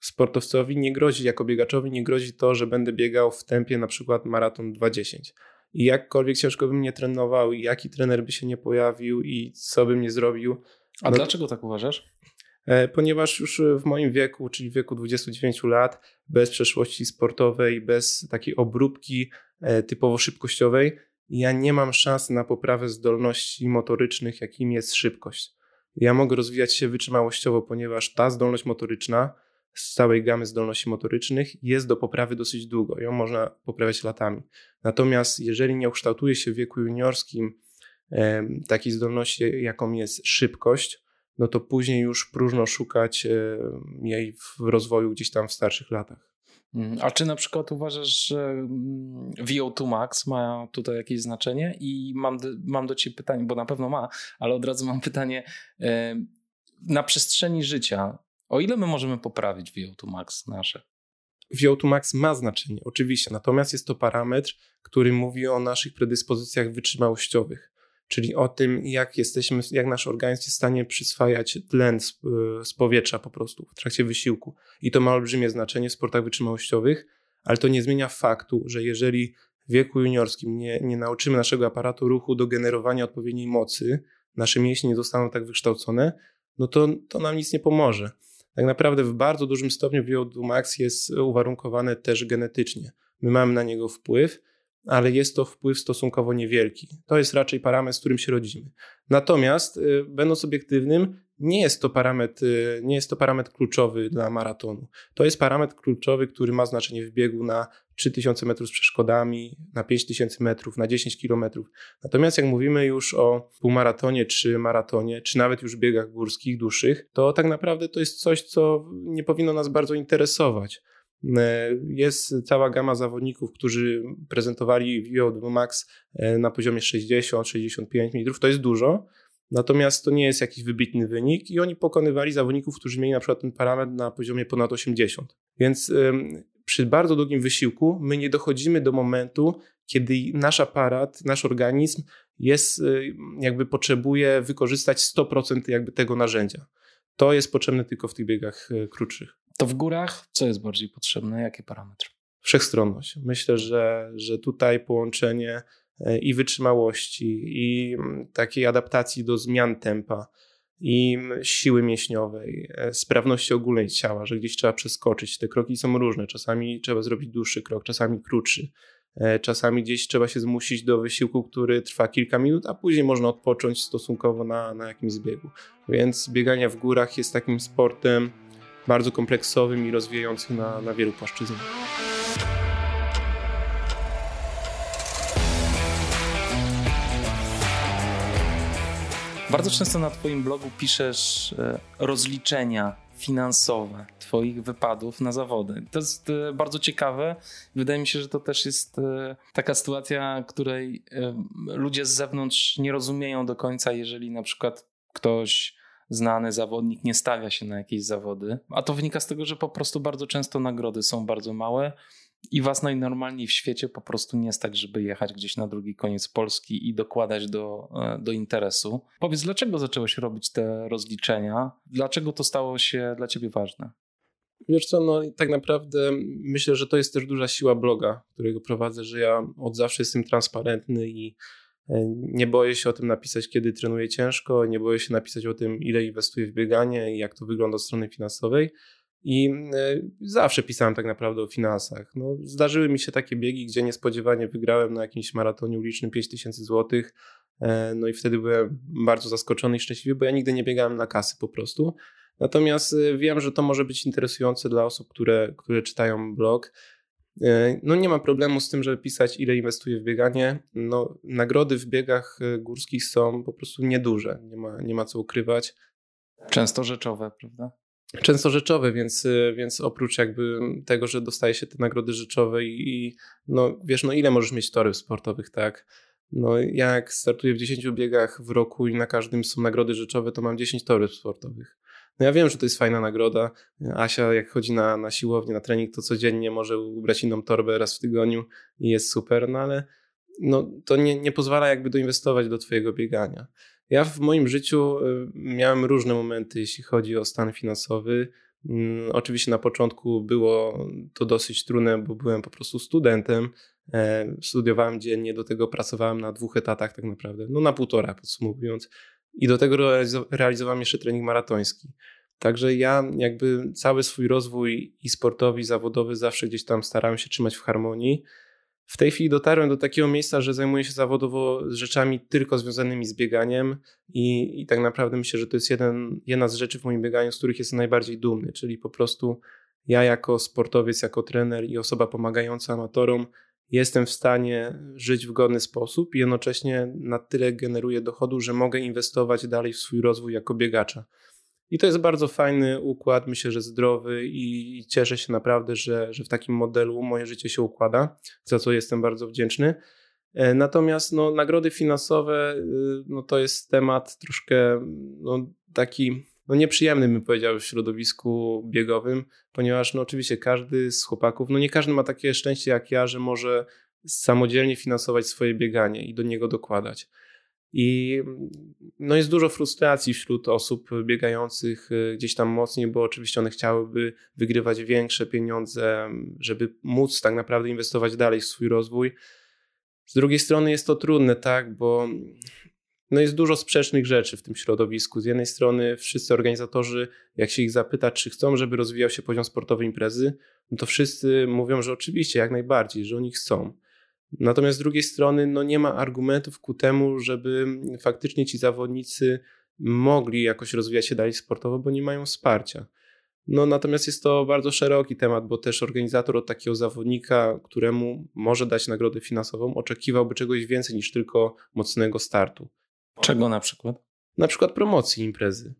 Speaker 2: sportowcowi nie grozi, jako biegaczowi nie grozi to, że będę biegał w tempie na przykład maraton 2.10. I jakkolwiek ciężko bym nie trenował, i jaki trener by się nie pojawił, i co bym nie zrobił.
Speaker 1: A no, dlaczego tak uważasz?
Speaker 2: E, ponieważ już w moim wieku, czyli w wieku 29 lat, bez przeszłości sportowej, bez takiej obróbki E, typowo szybkościowej, ja nie mam szans na poprawę zdolności motorycznych, jakim jest szybkość. Ja mogę rozwijać się wytrzymałościowo, ponieważ ta zdolność motoryczna z całej gamy zdolności motorycznych jest do poprawy dosyć długo. Ją można poprawiać latami. Natomiast jeżeli nie ukształtuje się w wieku juniorskim e, takiej zdolności, jaką jest szybkość, no to później już próżno szukać e, jej w rozwoju gdzieś tam w starszych latach.
Speaker 1: Mm, a czy na przykład uważasz, że mm, VO2 Max ma tutaj jakieś znaczenie? I mam, mam do Ciebie pytanie, bo na pewno ma, ale od razu mam pytanie. Na przestrzeni życia, o ile my możemy poprawić VO2 Max nasze?
Speaker 2: VO2 Max ma znaczenie, oczywiście, natomiast jest to parametr, który mówi o naszych predyspozycjach wytrzymałościowych czyli o tym, jak jesteśmy, jak nasz organizm jest w stanie przyswajać tlen z, z, powietrza po prostu w trakcie wysiłku. I to ma olbrzymie znaczenie w sportach wytrzymałościowych, ale to nie zmienia faktu, że jeżeli w wieku juniorskim nie, nie nauczymy naszego aparatu ruchu do generowania odpowiedniej mocy, nasze mięśnie nie zostaną tak wykształcone, no to, to nam nic nie pomoże. tak naprawdę w bardzo dużym stopniu VO2 max jest uwarunkowane też genetycznie. My mamy na niego wpływ, ale jest to wpływ stosunkowo niewielki. To jest raczej parametr, z którym się rodzimy. Natomiast, y, będąc obiektywnym, nie jest to parametr, y, nie jest to parametr kluczowy dla maratonu. To jest parametr kluczowy, który ma znaczenie w biegu na 3000 metrów z przeszkodami, na 5000 metrów, na 10 kilometrów. Natomiast jak mówimy już o półmaratonie, czy maratonie, czy nawet już biegach górskich, dłuższych, to tak naprawdę to jest coś, co nie powinno nas bardzo interesować. E, jest cała gama zawodników, którzy prezentowali VO2 Max e, na poziomie 60-65 mm. To jest dużo, natomiast to nie jest jakiś wybitny wynik i oni pokonywali zawodników, którzy mieli na przykład ten parametr na poziomie ponad 80. Więc przy bardzo długim wysiłku my nie dochodzimy do momentu, kiedy nasz aparat, nasz organizm jest, jakby potrzebuje wykorzystać 100% jakby tego narzędzia. To jest potrzebne tylko w tych biegach e, krótszych.
Speaker 3: To w górach co jest bardziej potrzebne? Jaki parametr?
Speaker 2: Wszechstronność. Myślę, że, że tutaj połączenie e, i wytrzymałości, i mm, takiej adaptacji do zmian tempa, i siły mięśniowej, e, sprawności ogólnej ciała, że gdzieś trzeba przeskoczyć. Te kroki są różne. Czasami trzeba zrobić dłuższy krok, czasami krótszy. Czasami gdzieś trzeba się zmusić do wysiłku, który trwa kilka minut, a później można odpocząć stosunkowo na, na jakimś zbiegu. Więc bieganie w górach jest takim sportem bardzo kompleksowym i rozwijającym na, na wielu płaszczyznach.
Speaker 3: Bardzo często na Twoim blogu piszesz e, rozliczenia finansowe Twoich wypadów na zawody. To jest e, bardzo ciekawe. Wydaje mi się, że to też jest e, taka sytuacja, której ludzie z zewnątrz nie rozumieją do końca, jeżeli na przykład ktoś znany zawodnik nie stawia się na jakieś zawody. A to wynika z tego, że po prostu bardzo często nagrody są bardzo małe i was najnormalniej w świecie po prostu nie stać, żeby jechać gdzieś na drugi koniec Polski i dokładać do, e, do interesu. Powiedz, dlaczego zacząłeś robić te rozliczenia? Dlaczego to stało się dla ciebie ważne?
Speaker 2: Wiesz co, no tak naprawdę myślę, że to jest też duża siła bloga, którego prowadzę, że ja od zawsze jestem transparentny i nie boję się o tym napisać, kiedy trenuję ciężko, nie boję się napisać o tym, ile inwestuję w bieganie i jak to wygląda od strony finansowej. I e, zawsze pisałem tak naprawdę o finansach. No, zdarzyły mi się takie biegi, gdzie niespodziewanie wygrałem na jakimś maratonie ulicznym 5000 zł. E, no i wtedy byłem bardzo zaskoczony i szczęśliwy, bo ja nigdy nie biegałem na kasy po prostu. Natomiast e, wiem, że to może być interesujące dla osób, które, które czytają blog. No nie ma problemu z tym, żeby pisać, ile inwestuję w bieganie. No, nagrody w biegach górskich są po prostu nieduże, nie ma, nie ma co ukrywać.
Speaker 3: Często rzeczowe, prawda?
Speaker 2: często rzeczowe, więc, y, więc oprócz jakby tego, że dostaje się te nagrody rzeczowe i, i no wiesz, no ile możesz mieć torów sportowych, tak? No jak startuję w 10 biegach w roku i na każdym są nagrody rzeczowe, to mam 10 torów sportowych. No ja wiem, że to jest fajna nagroda. Asia jak chodzi na, na siłownię, na trening, to codziennie może ubrać inną torbę raz w tygodniu i jest super, no ale no, to nie, nie pozwala jakby doinwestować do twojego biegania. Ja w moim życiu y, miałem różne momenty, jeśli chodzi o stan finansowy. Mm, oczywiście na początku było to dosyć trudne, bo byłem po prostu studentem. E, studiowałem dziennie, do tego pracowałem na dwóch etatach tak naprawdę, no na półtora podsumowując. I do tego realizowałem jeszcze trening maratoński. Także ja jakby cały swój rozwój i sportowy, i zawodowy zawsze gdzieś tam starałem się trzymać w harmonii. W tej chwili dotarłem do takiego miejsca, że zajmuję się zawodowo rzeczami tylko związanymi z bieganiem i, i tak naprawdę myślę, że to jest jeden, jedna z rzeczy w moim bieganiu, z których jestem najbardziej dumny, czyli po prostu ja jako sportowiec, jako trener i osoba pomagająca amatorom jestem w stanie żyć w godny sposób i jednocześnie na tyle generuję dochodu, że mogę inwestować dalej w swój rozwój jako biegacza. I to jest bardzo fajny układ, myślę, że zdrowy i cieszę się naprawdę, że, że w takim modelu moje życie się układa, za co jestem bardzo wdzięczny. E, natomiast no, nagrody finansowe y, no, to jest temat troszkę no, taki no, nieprzyjemny, bym powiedział, w środowisku biegowym, ponieważ no, oczywiście każdy z chłopaków, no nie każdy ma takie szczęście jak ja, że może samodzielnie finansować swoje bieganie i do niego dokładać. I no jest dużo frustracji wśród osób biegających y, gdzieś tam mocniej, bo oczywiście one chciałyby wygrywać większe pieniądze, żeby móc tak naprawdę inwestować dalej w swój rozwój. Z drugiej strony jest to trudne, tak, bo no jest dużo sprzecznych rzeczy w tym środowisku. Z jednej strony wszyscy organizatorzy, jak się ich zapyta, czy chcą, żeby rozwijał się poziom sportowy imprezy, no to wszyscy mówią, że oczywiście, jak najbardziej, że oni chcą. Natomiast z drugiej strony no nie ma argumentów ku temu, żeby faktycznie ci zawodnicy mogli jakoś rozwijać się dalej sportowo, bo nie mają wsparcia. No, natomiast jest to bardzo szeroki temat, bo też organizator od takiego zawodnika, któremu może dać nagrodę finansową, oczekiwałby czegoś więcej niż tylko mocnego startu.
Speaker 1: Czego na przykład?
Speaker 2: Na przykład promocji imprezy.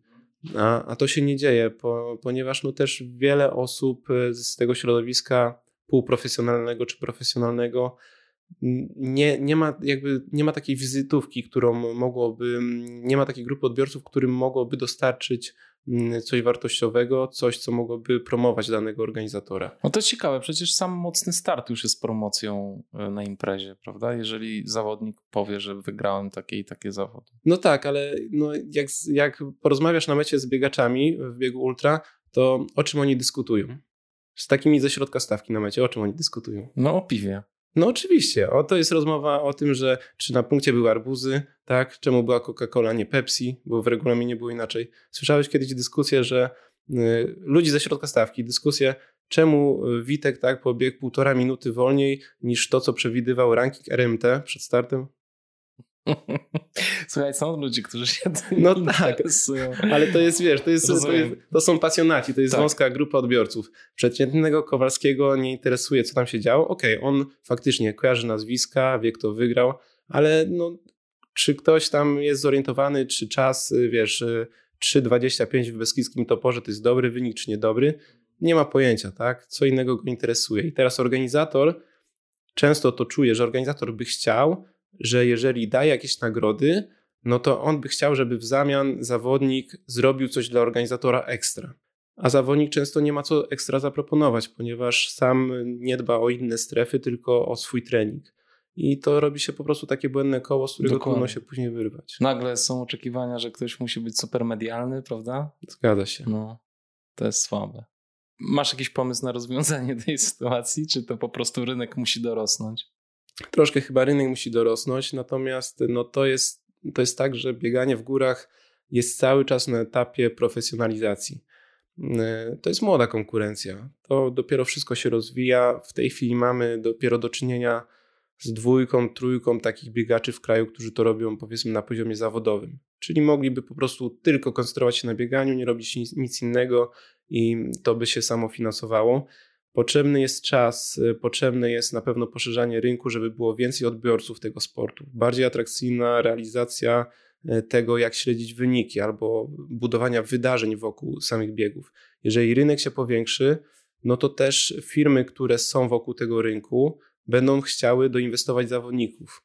Speaker 2: A, a to się nie dzieje, po, ponieważ no też wiele osób z tego środowiska półprofesjonalnego czy profesjonalnego nie, nie, ma jakby, nie ma takiej wizytówki, którą mogłoby, nie ma takiej grupy odbiorców, którym mogłoby dostarczyć coś wartościowego, coś, co mogłoby promować danego organizatora.
Speaker 1: No to ciekawe, przecież sam mocny start już jest promocją e, na imprezie, prawda? Jeżeli zawodnik powie, że wygrałem takie i takie zawody.
Speaker 2: No tak, ale no jak, jak porozmawiasz na mecie z biegaczami w biegu ultra, to o czym oni dyskutują? Z takimi ze środka stawki na mecie, o czym oni dyskutują?
Speaker 1: No o piwie.
Speaker 2: No oczywiście, o, to jest rozmowa o tym, że czy na punkcie były arbuzy, tak? Czemu była Coca-Cola, nie Pepsi, bo w regulaminie było inaczej. Słyszałeś kiedyś dyskusję, że y, ludzi ze środka stawki, dyskusję, czemu Witek tak pobiegł półtora minuty wolniej niż to, co przewidywał ranking RMT przed startem?
Speaker 1: Słuchaj, są ludzie, którzy się tym
Speaker 2: No tak, ale to jest, wiesz, to, jest, to, jest, to są pasjonaci, to jest tak. wąska grupa odbiorców. Przeciętnego Kowalskiego nie interesuje, co tam się działo. Okej, okay, on faktycznie kojarzy nazwiska, wie, kto wygrał, ale no, czy ktoś tam jest zorientowany, czy czas, wiesz, 3,25 w Beskidzkim Toporze to jest dobry wynik, czy niedobry? Nie ma pojęcia, tak? Co innego go interesuje. I teraz organizator często to czuje, że organizator by chciał, że jeżeli daje jakieś nagrody, no to on by chciał, żeby w zamian zawodnik zrobił coś dla organizatora ekstra. A zawodnik często nie ma co ekstra zaproponować, ponieważ sam nie dba o inne strefy, tylko o swój trening. I to robi się po prostu takie błędne koło, z którego Dokładnie. trudno się później wyrwać.
Speaker 1: Nagle są oczekiwania, że ktoś musi być super medialny, prawda?
Speaker 2: Zgadza się.
Speaker 1: No, to jest słabe. Masz jakiś pomysł na rozwiązanie tej sytuacji, czy to po prostu rynek musi dorosnąć?
Speaker 2: Troszkę chyba rynek musi dorosnąć, natomiast no to, jest, to jest tak, że bieganie w górach jest cały czas na etapie profesjonalizacji. E, to jest młoda konkurencja. To dopiero wszystko się rozwija. W tej chwili mamy dopiero do czynienia z dwójką, trójką takich biegaczy w kraju, którzy to robią powiedzmy na poziomie zawodowym. Czyli mogliby po prostu tylko koncentrować się na bieganiu, nie robić nic, nic innego i to by się samo finansowało. Potrzebny jest czas, y, potrzebne jest na pewno poszerzanie rynku, żeby było więcej odbiorców tego sportu. Bardziej atrakcyjna realizacja y, tego, jak śledzić wyniki albo budowania wydarzeń wokół samych biegów. Jeżeli rynek się powiększy, no to też firmy, które są wokół tego rynku, będą chciały doinwestować zawodników.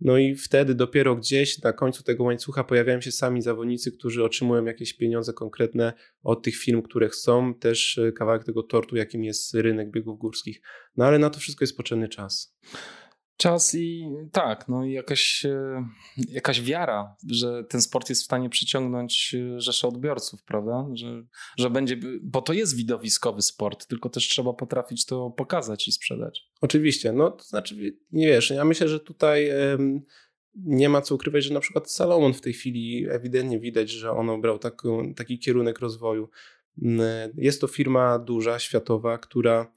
Speaker 2: No i wtedy dopiero gdzieś na końcu tego łańcucha pojawiają się sami zawodnicy, którzy otrzymują jakieś pieniądze konkretne od tych firm, które chcą też e, kawałek tego tortu, jakim jest rynek biegów górskich. No ale na to wszystko jest potrzebny czas
Speaker 1: czas i tak, no i jakaś, e, jakaś wiara, że ten sport jest w stanie przyciągnąć e, rzesze odbiorców, prawda? Że, że będzie, bo to jest widowiskowy sport, tylko też trzeba potrafić to pokazać i sprzedać.
Speaker 2: Oczywiście, no to znaczy, nie wiesz, ja myślę, że tutaj nie ma co ukrywać, że na przykład Salomon w tej chwili ewidentnie widać, że on obrał taki, taki kierunek rozwoju. Mm, jest to firma duża, światowa, która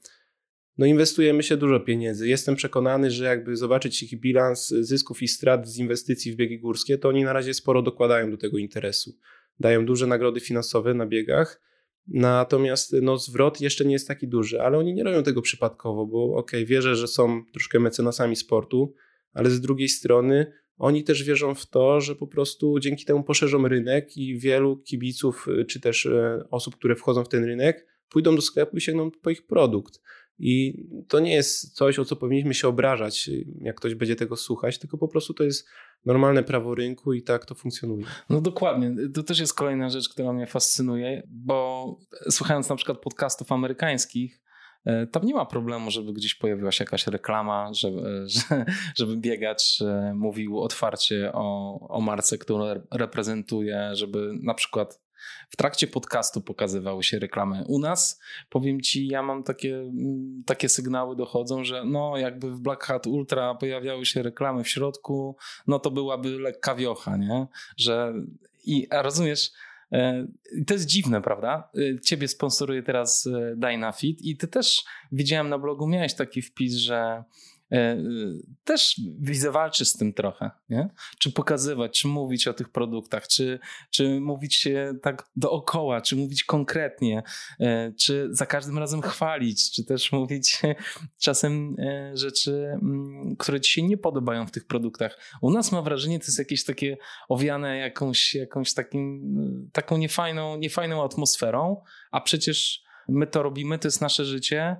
Speaker 2: no inwestujemy się dużo pieniędzy. Jestem przekonany, że jakby zobaczyć ich bilans zysków i strat z inwestycji w biegi górskie, to oni na razie sporo dokładają do tego interesu. Dają duże nagrody finansowe na biegach, natomiast no, zwrot jeszcze nie jest taki duży, ale oni nie robią tego przypadkowo, bo okej, okay, wierzę, że są troszkę mecenasami sportu, ale z drugiej strony oni też wierzą w to, że po prostu dzięki temu poszerzą rynek i wielu kibiców, czy też e, osób, które wchodzą w ten rynek, pójdą do sklepu i sięgną po ich produkt. I to nie jest coś, o co powinniśmy się obrażać, jak ktoś będzie tego słuchać, tylko po prostu to jest normalne prawo rynku i tak to funkcjonuje.
Speaker 1: No dokładnie. To też jest kolejna rzecz, która mnie fascynuje, bo słuchając na przykład podcastów amerykańskich, e, tam nie ma problemu, żeby gdzieś pojawiła się jakaś reklama, żeby, żeby biegacz e, mówił otwarcie o, o marce, którą reprezentuje, żeby na przykład w trakcie podcastu pokazywały się reklamy. U nas, powiem ci, ja mam takie, mm, takie sygnały dochodzą, że no jakby w Black Hat Ultra pojawiały się reklamy w środku, no to byłaby lekka wiocha, nie? Że i rozumiesz, e, to jest dziwne, prawda? E, ciebie sponsoruje teraz e, Dynafit i ty też widziałem na blogu, miałeś taki wpis, że też widzę walczy z tym trochę, nie? Czy pokazywać, czy mówić o tych produktach, czy, czy mówić tak dookoła, czy mówić konkretnie, e, czy za każdym razem chwalić, czy też mówić czasem rzeczy, mm, które ci się nie podobają w tych produktach. U nas mam wrażenie, to jest jakieś takie owiane jakąś, jakąś takim, taką niefajną, niefajną atmosferą, a przecież my to robimy, to jest nasze życie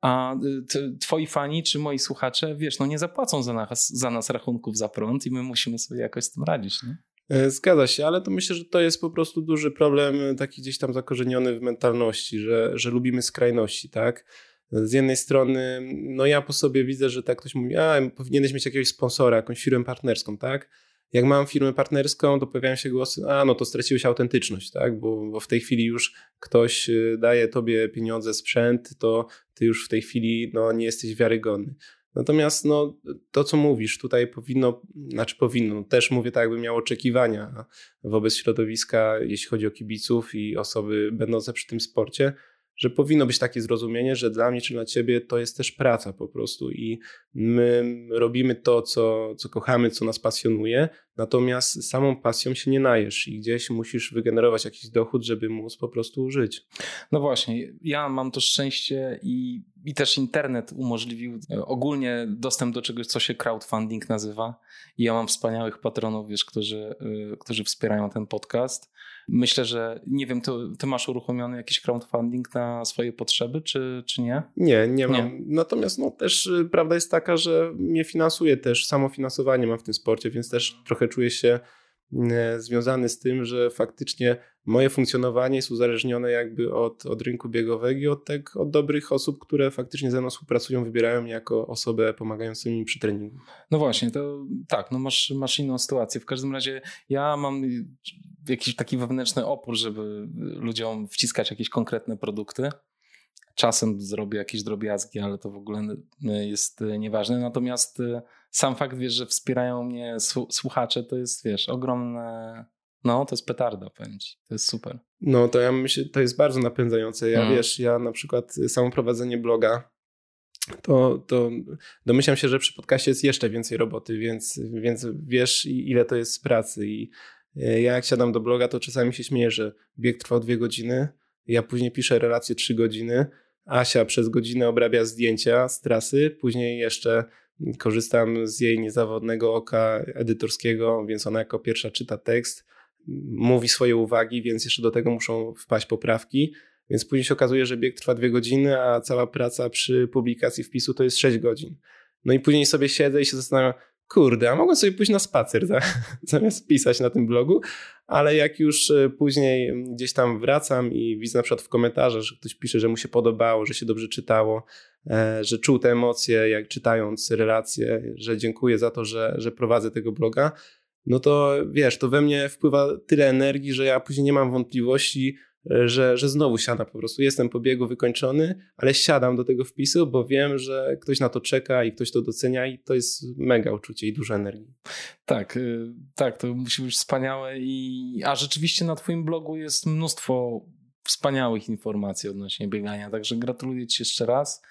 Speaker 1: a y, twoi fani czy moi słuchacze, wiesz, no nie zapłacą za nas, za nas rachunków za prąd i my musimy sobie jakoś z tym radzić, nie?
Speaker 2: E, zgadza się, ale to myślę, że to jest po prostu duży problem, e, taki gdzieś tam zakorzeniony w mentalności, że, że lubimy skrajności, tak? Z jednej strony, no ja po sobie widzę, że tak ktoś mówi, a powinieneś mieć jakiegoś sponsora, jakąś firmę partnerską, tak? Jak mam firmę partnerską, to pojawiają się głosy, a no to straciłeś autentyczność, tak? Bo, bo w tej chwili już ktoś y, daje tobie pieniądze, sprzęt, to ty już w tej chwili no, nie jesteś wiarygodny. Natomiast no, to, co mówisz, tutaj powinno, znaczy powinno, no, też mówię tak, jakby miał oczekiwania wobec środowiska, jeśli chodzi o kibiców i osoby będące przy tym sporcie, że powinno być takie zrozumienie, że dla mnie czy dla ciebie to jest też praca po prostu i my robimy to, co, co kochamy, co nas pasjonuje, natomiast samą pasją się nie najesz i gdzieś musisz wygenerować jakiś dochód, żeby móc po prostu żyć.
Speaker 1: No właśnie, ja mam to szczęście i, i też internet umożliwił e, ogólnie dostęp do czegoś, co się crowdfunding nazywa i ja mam wspaniałych patronów, wiesz, którzy, e, którzy wspierają ten podcast Myślę, że nie wiem, ty, ty masz uruchomiony jakiś crowdfunding na swoje potrzeby, czy, czy nie?
Speaker 2: Nie, nie mam. Nie. Natomiast no, też y, prawda jest taka, że mnie finansuje też, samofinansowanie mam w tym sporcie, więc też trochę czuję się E, związany z tym, że faktycznie moje funkcjonowanie jest uzależnione jakby od, od rynku biegowego i od, tak, od dobrych osób, które faktycznie ze mną współpracują, wybierają mnie jako osobę pomagającą mi przy treningu.
Speaker 1: No właśnie, to tak, no masz, masz inną sytuację. W każdym razie ja mam jakiś taki wewnętrzny opór, żeby ludziom wciskać jakieś konkretne produkty. Czasem zrobię jakieś drobiazgi, ale to w ogóle jest nieważne. Natomiast sam fakt, wiesz, że wspierają mnie słuchacze, to jest, wiesz, ogromne... No, to jest petarda, powiem ci. To jest super.
Speaker 2: No, to ja myślę, to jest bardzo napędzające. Ja, mm. wiesz, ja na przykład samo prowadzenie bloga, to, to domyślam się, że przy podcaście jest jeszcze więcej roboty, więc, więc wiesz, ile to jest z pracy. I ja jak siadam do bloga, to czasami się śmieję, że bieg trwał dwie godziny, ja później piszę relację trzy godziny, Asia przez godzinę obrabia zdjęcia z trasy, później jeszcze korzystam z jej niezawodnego oka edytorskiego, więc ona jako pierwsza czyta tekst, mówi swoje uwagi, więc jeszcze do tego muszą wpaść poprawki. Więc później się okazuje, że bieg trwa dwie godziny, a cała praca przy publikacji wpisu to jest 6 godzin. No i później sobie siedzę i się zastanawiam, kurde, a mogłem sobie pójść na spacer zamiast pisać na tym blogu, ale jak już e, później gdzieś tam wracam i widzę na przykład w komentarzach, że ktoś pisze, że mu się podobało, że się dobrze czytało, e, że czuł te emocje, jak czytając relacje, że dziękuję za to, że, że prowadzę tego bloga, no to wiesz, to we mnie wpływa tyle energii, że ja później nie mam wątpliwości, że, że znowu siadam po prostu. Jestem po biegu wykończony, ale siadam do tego wpisu, bo wiem, że ktoś na to czeka i ktoś to docenia i to jest mega uczucie i dużo energii.
Speaker 1: Tak, y, tak, to musi być wspaniałe i a rzeczywiście na twoim blogu jest mnóstwo wspaniałych informacji odnośnie biegania, także gratuluję ci jeszcze raz.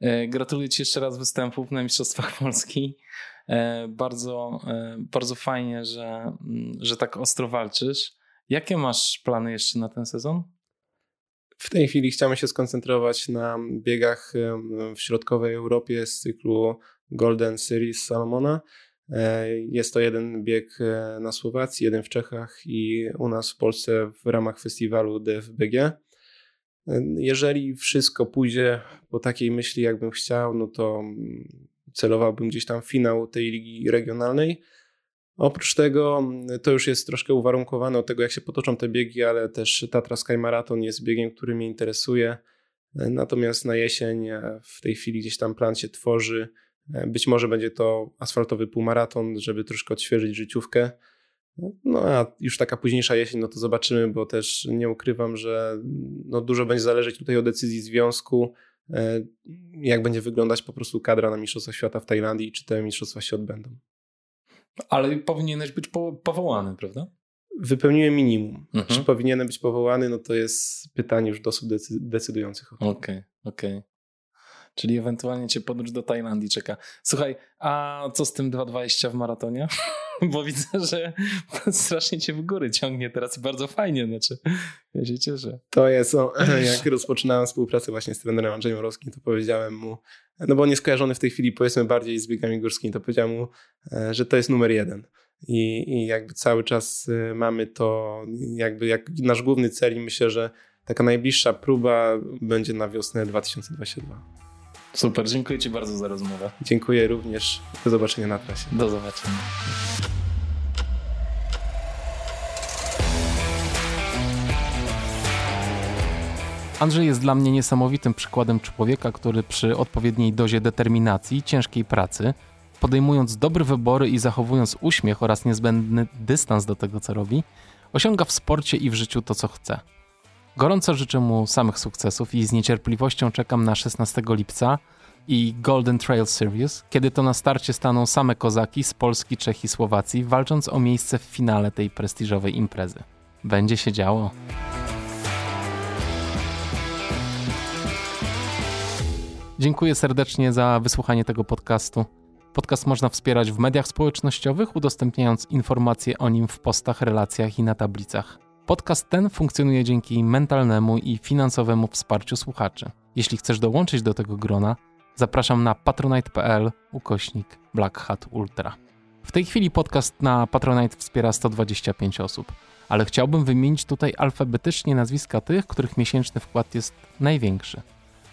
Speaker 1: E, gratuluję ci jeszcze raz występów na Mistrzostwach Polski. E, bardzo, e, bardzo fajnie, że, mm, że tak ostro walczysz. Jakie masz plany jeszcze na ten sezon?
Speaker 2: W tej chwili chciałem się skoncentrować na biegach w środkowej Europie z cyklu Golden Series Salomona. E, jest to jeden bieg e, na Słowacji, jeden w Czechach i u nas w Polsce w ramach festiwalu DFBG. E, jeżeli wszystko pójdzie po takiej myśli, jakbym chciał, no to mm, celowałbym gdzieś tam finał tej ligi regionalnej. Oprócz tego mm, to już jest troszkę uwarunkowane od tego, jak się potoczą te biegi, ale też Tatra Sky Marathon jest biegiem, który mnie interesuje. E, natomiast na jesień e, w tej chwili gdzieś tam plan się tworzy. E, być może będzie to asfaltowy półmaraton, żeby troszkę odświeżyć życiówkę. No a już taka późniejsza jesień, no to zobaczymy, bo też nie ukrywam, że no dużo będzie zależeć tutaj od decyzji związku, jak będzie wyglądać po prostu kadra na Mistrzostwa Świata w Tajlandii i czy te mistrzostwa się odbędą.
Speaker 3: Ale powinieneś być po, powołany, prawda?
Speaker 2: Wypełniłem minimum. Mhm. Czy powinienem być powołany, no to jest pytanie już do osób decydujących.
Speaker 3: Okej, okej. Okay, okay. Czyli ewentualnie cię podróż do Tajlandii czeka. Słuchaj, a co z tym 2,20 w maratonie? Bo widzę, że strasznie cię w góry ciągnie teraz i bardzo fajnie, znaczy ja się cieszę.
Speaker 2: To jest, o, jak rozpoczynałem współpracę właśnie z trenerem Andrzejem Orowskim, to powiedziałem mu, no bo on jest kojarzony w tej chwili powiedzmy bardziej z biegami górskimi, to powiedziałem mu, e, że to jest numer jeden. I, I jakby cały czas e, mamy to jakby jak nasz główny cel i myślę, że taka najbliższa próba będzie na wiosnę 2022.
Speaker 3: Super, dziękuję Ci bardzo za rozmowę.
Speaker 2: Dziękuję również. Do zobaczenia na trasie.
Speaker 3: Do zobaczenia.
Speaker 1: Andrzej jest dla mnie niesamowitym przykładem człowieka, który przy odpowiedniej dozie determinacji i ciężkiej pracy, podejmując dobre wybory i zachowując uśmiech oraz niezbędny dystans do tego, co robi, osiąga w sporcie i w życiu to, co chce. Gorąco życzę mu samych sukcesów i z niecierpliwością czekam na 16 lipca i Golden Trail Series, kiedy to na starcie staną same kozaki z Polski, Czech i Słowacji, walcząc o miejsce w finale tej prestiżowej imprezy. Będzie się działo. Dziękuję serdecznie za wysłuchanie tego podcastu. Podcast można wspierać w mediach społecznościowych, udostępniając informacje o nim w postach, relacjach i na tablicach. Podcast ten funkcjonuje dzięki mentalnemu i finansowemu wsparciu słuchaczy. Jeśli chcesz dołączyć do tego grona, zapraszam na patronite.pl ukośnik Black Hat Ultra. W tej chwili podcast na Patronite wspiera 125 osób, ale chciałbym wymienić tutaj alfabetycznie nazwiska tych, których miesięczny wkład jest największy.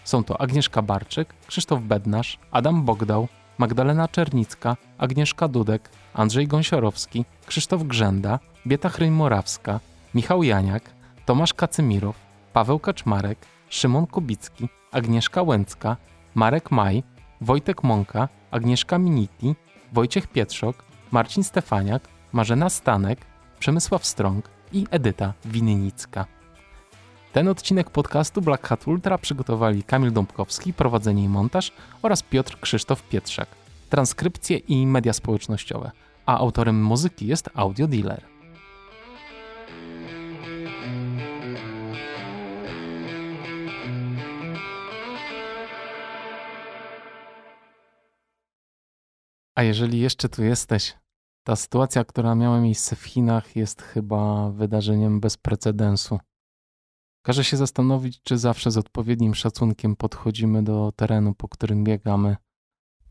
Speaker 1: Są to Agnieszka Barczyk, Krzysztof Bednarz, Adam Bogdał, Magdalena Czernicka, Agnieszka Dudek, Andrzej Gąsiorowski, Krzysztof Grzenda, Bieta Chryń-Morawska, Michał Janiak, Tomasz Kacymirow, Paweł Kaczmarek, Szymon Kubicki, Agnieszka Łęcka, Marek Maj, Wojtek Mąka, Agnieszka Miniti, Wojciech Pietrzok, Marcin Stefaniak, Marzena Stanek, Przemysław Strąg i Edyta Winnicka. Ten odcinek podcastu Black Hat Ultra przygotowali Kamil Dąbkowski, prowadzenie i montaż oraz Piotr Krzysztof Pietrzak, transkrypcje i media społecznościowe, a autorem muzyki jest Audio Dealer. A jeżeli jeszcze tu jesteś, ta sytuacja, która miała miejsce w Chinach, jest chyba wydarzeniem bez precedensu. Każe się zastanowić, czy zawsze z odpowiednim szacunkiem podchodzimy do terenu, po którym biegamy,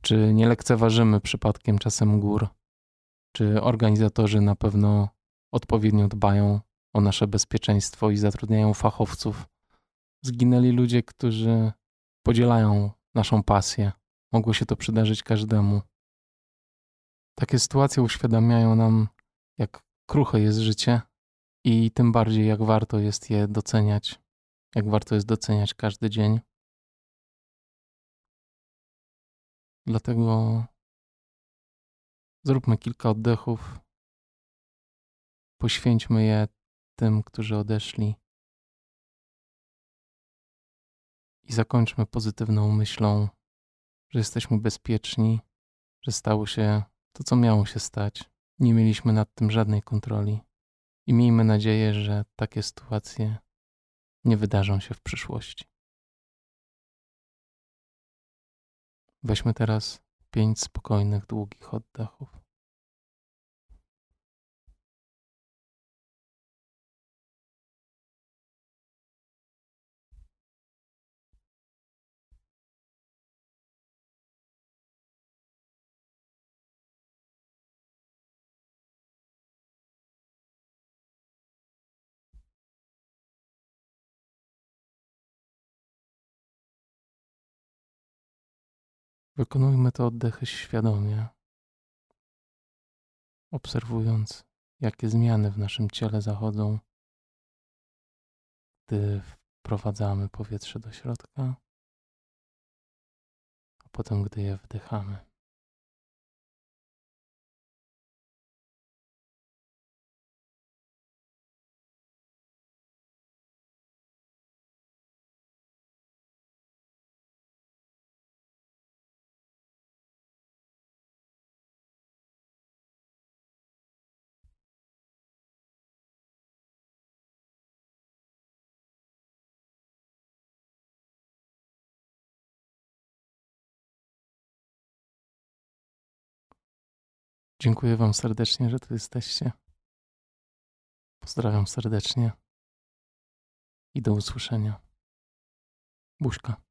Speaker 1: czy nie lekceważymy przypadkiem czasem gór, czy organizatorzy na pewno odpowiednio dbają o nasze bezpieczeństwo i zatrudniają fachowców. Zginęli ludzie, którzy podzielają naszą pasję. Mogło się to przydarzyć każdemu. Takie sytuacje uświadamiają nam, jak kruche jest życie i tym bardziej, jak warto jest je doceniać, jak warto jest doceniać każdy dzień. Dlatego zróbmy kilka oddechów, poświęćmy je tym, którzy odeszli. I zakończmy pozytywną myślą, że jesteśmy bezpieczni, że stało się to, co miało się stać. Nie mieliśmy nad tym żadnej kontroli i miejmy nadzieję, że takie sytuacje nie wydarzą się w przyszłości. Weźmy teraz pięć spokojnych, długich oddechów. Wykonujmy te oddechy świadomie, obserwując, jakie zmiany w naszym ciele zachodzą, gdy wprowadzamy powietrze do środka, a potem, gdy je wdychamy. Dziękuję Wam serdecznie, że tu jesteście. Pozdrawiam serdecznie i do usłyszenia. Buźka.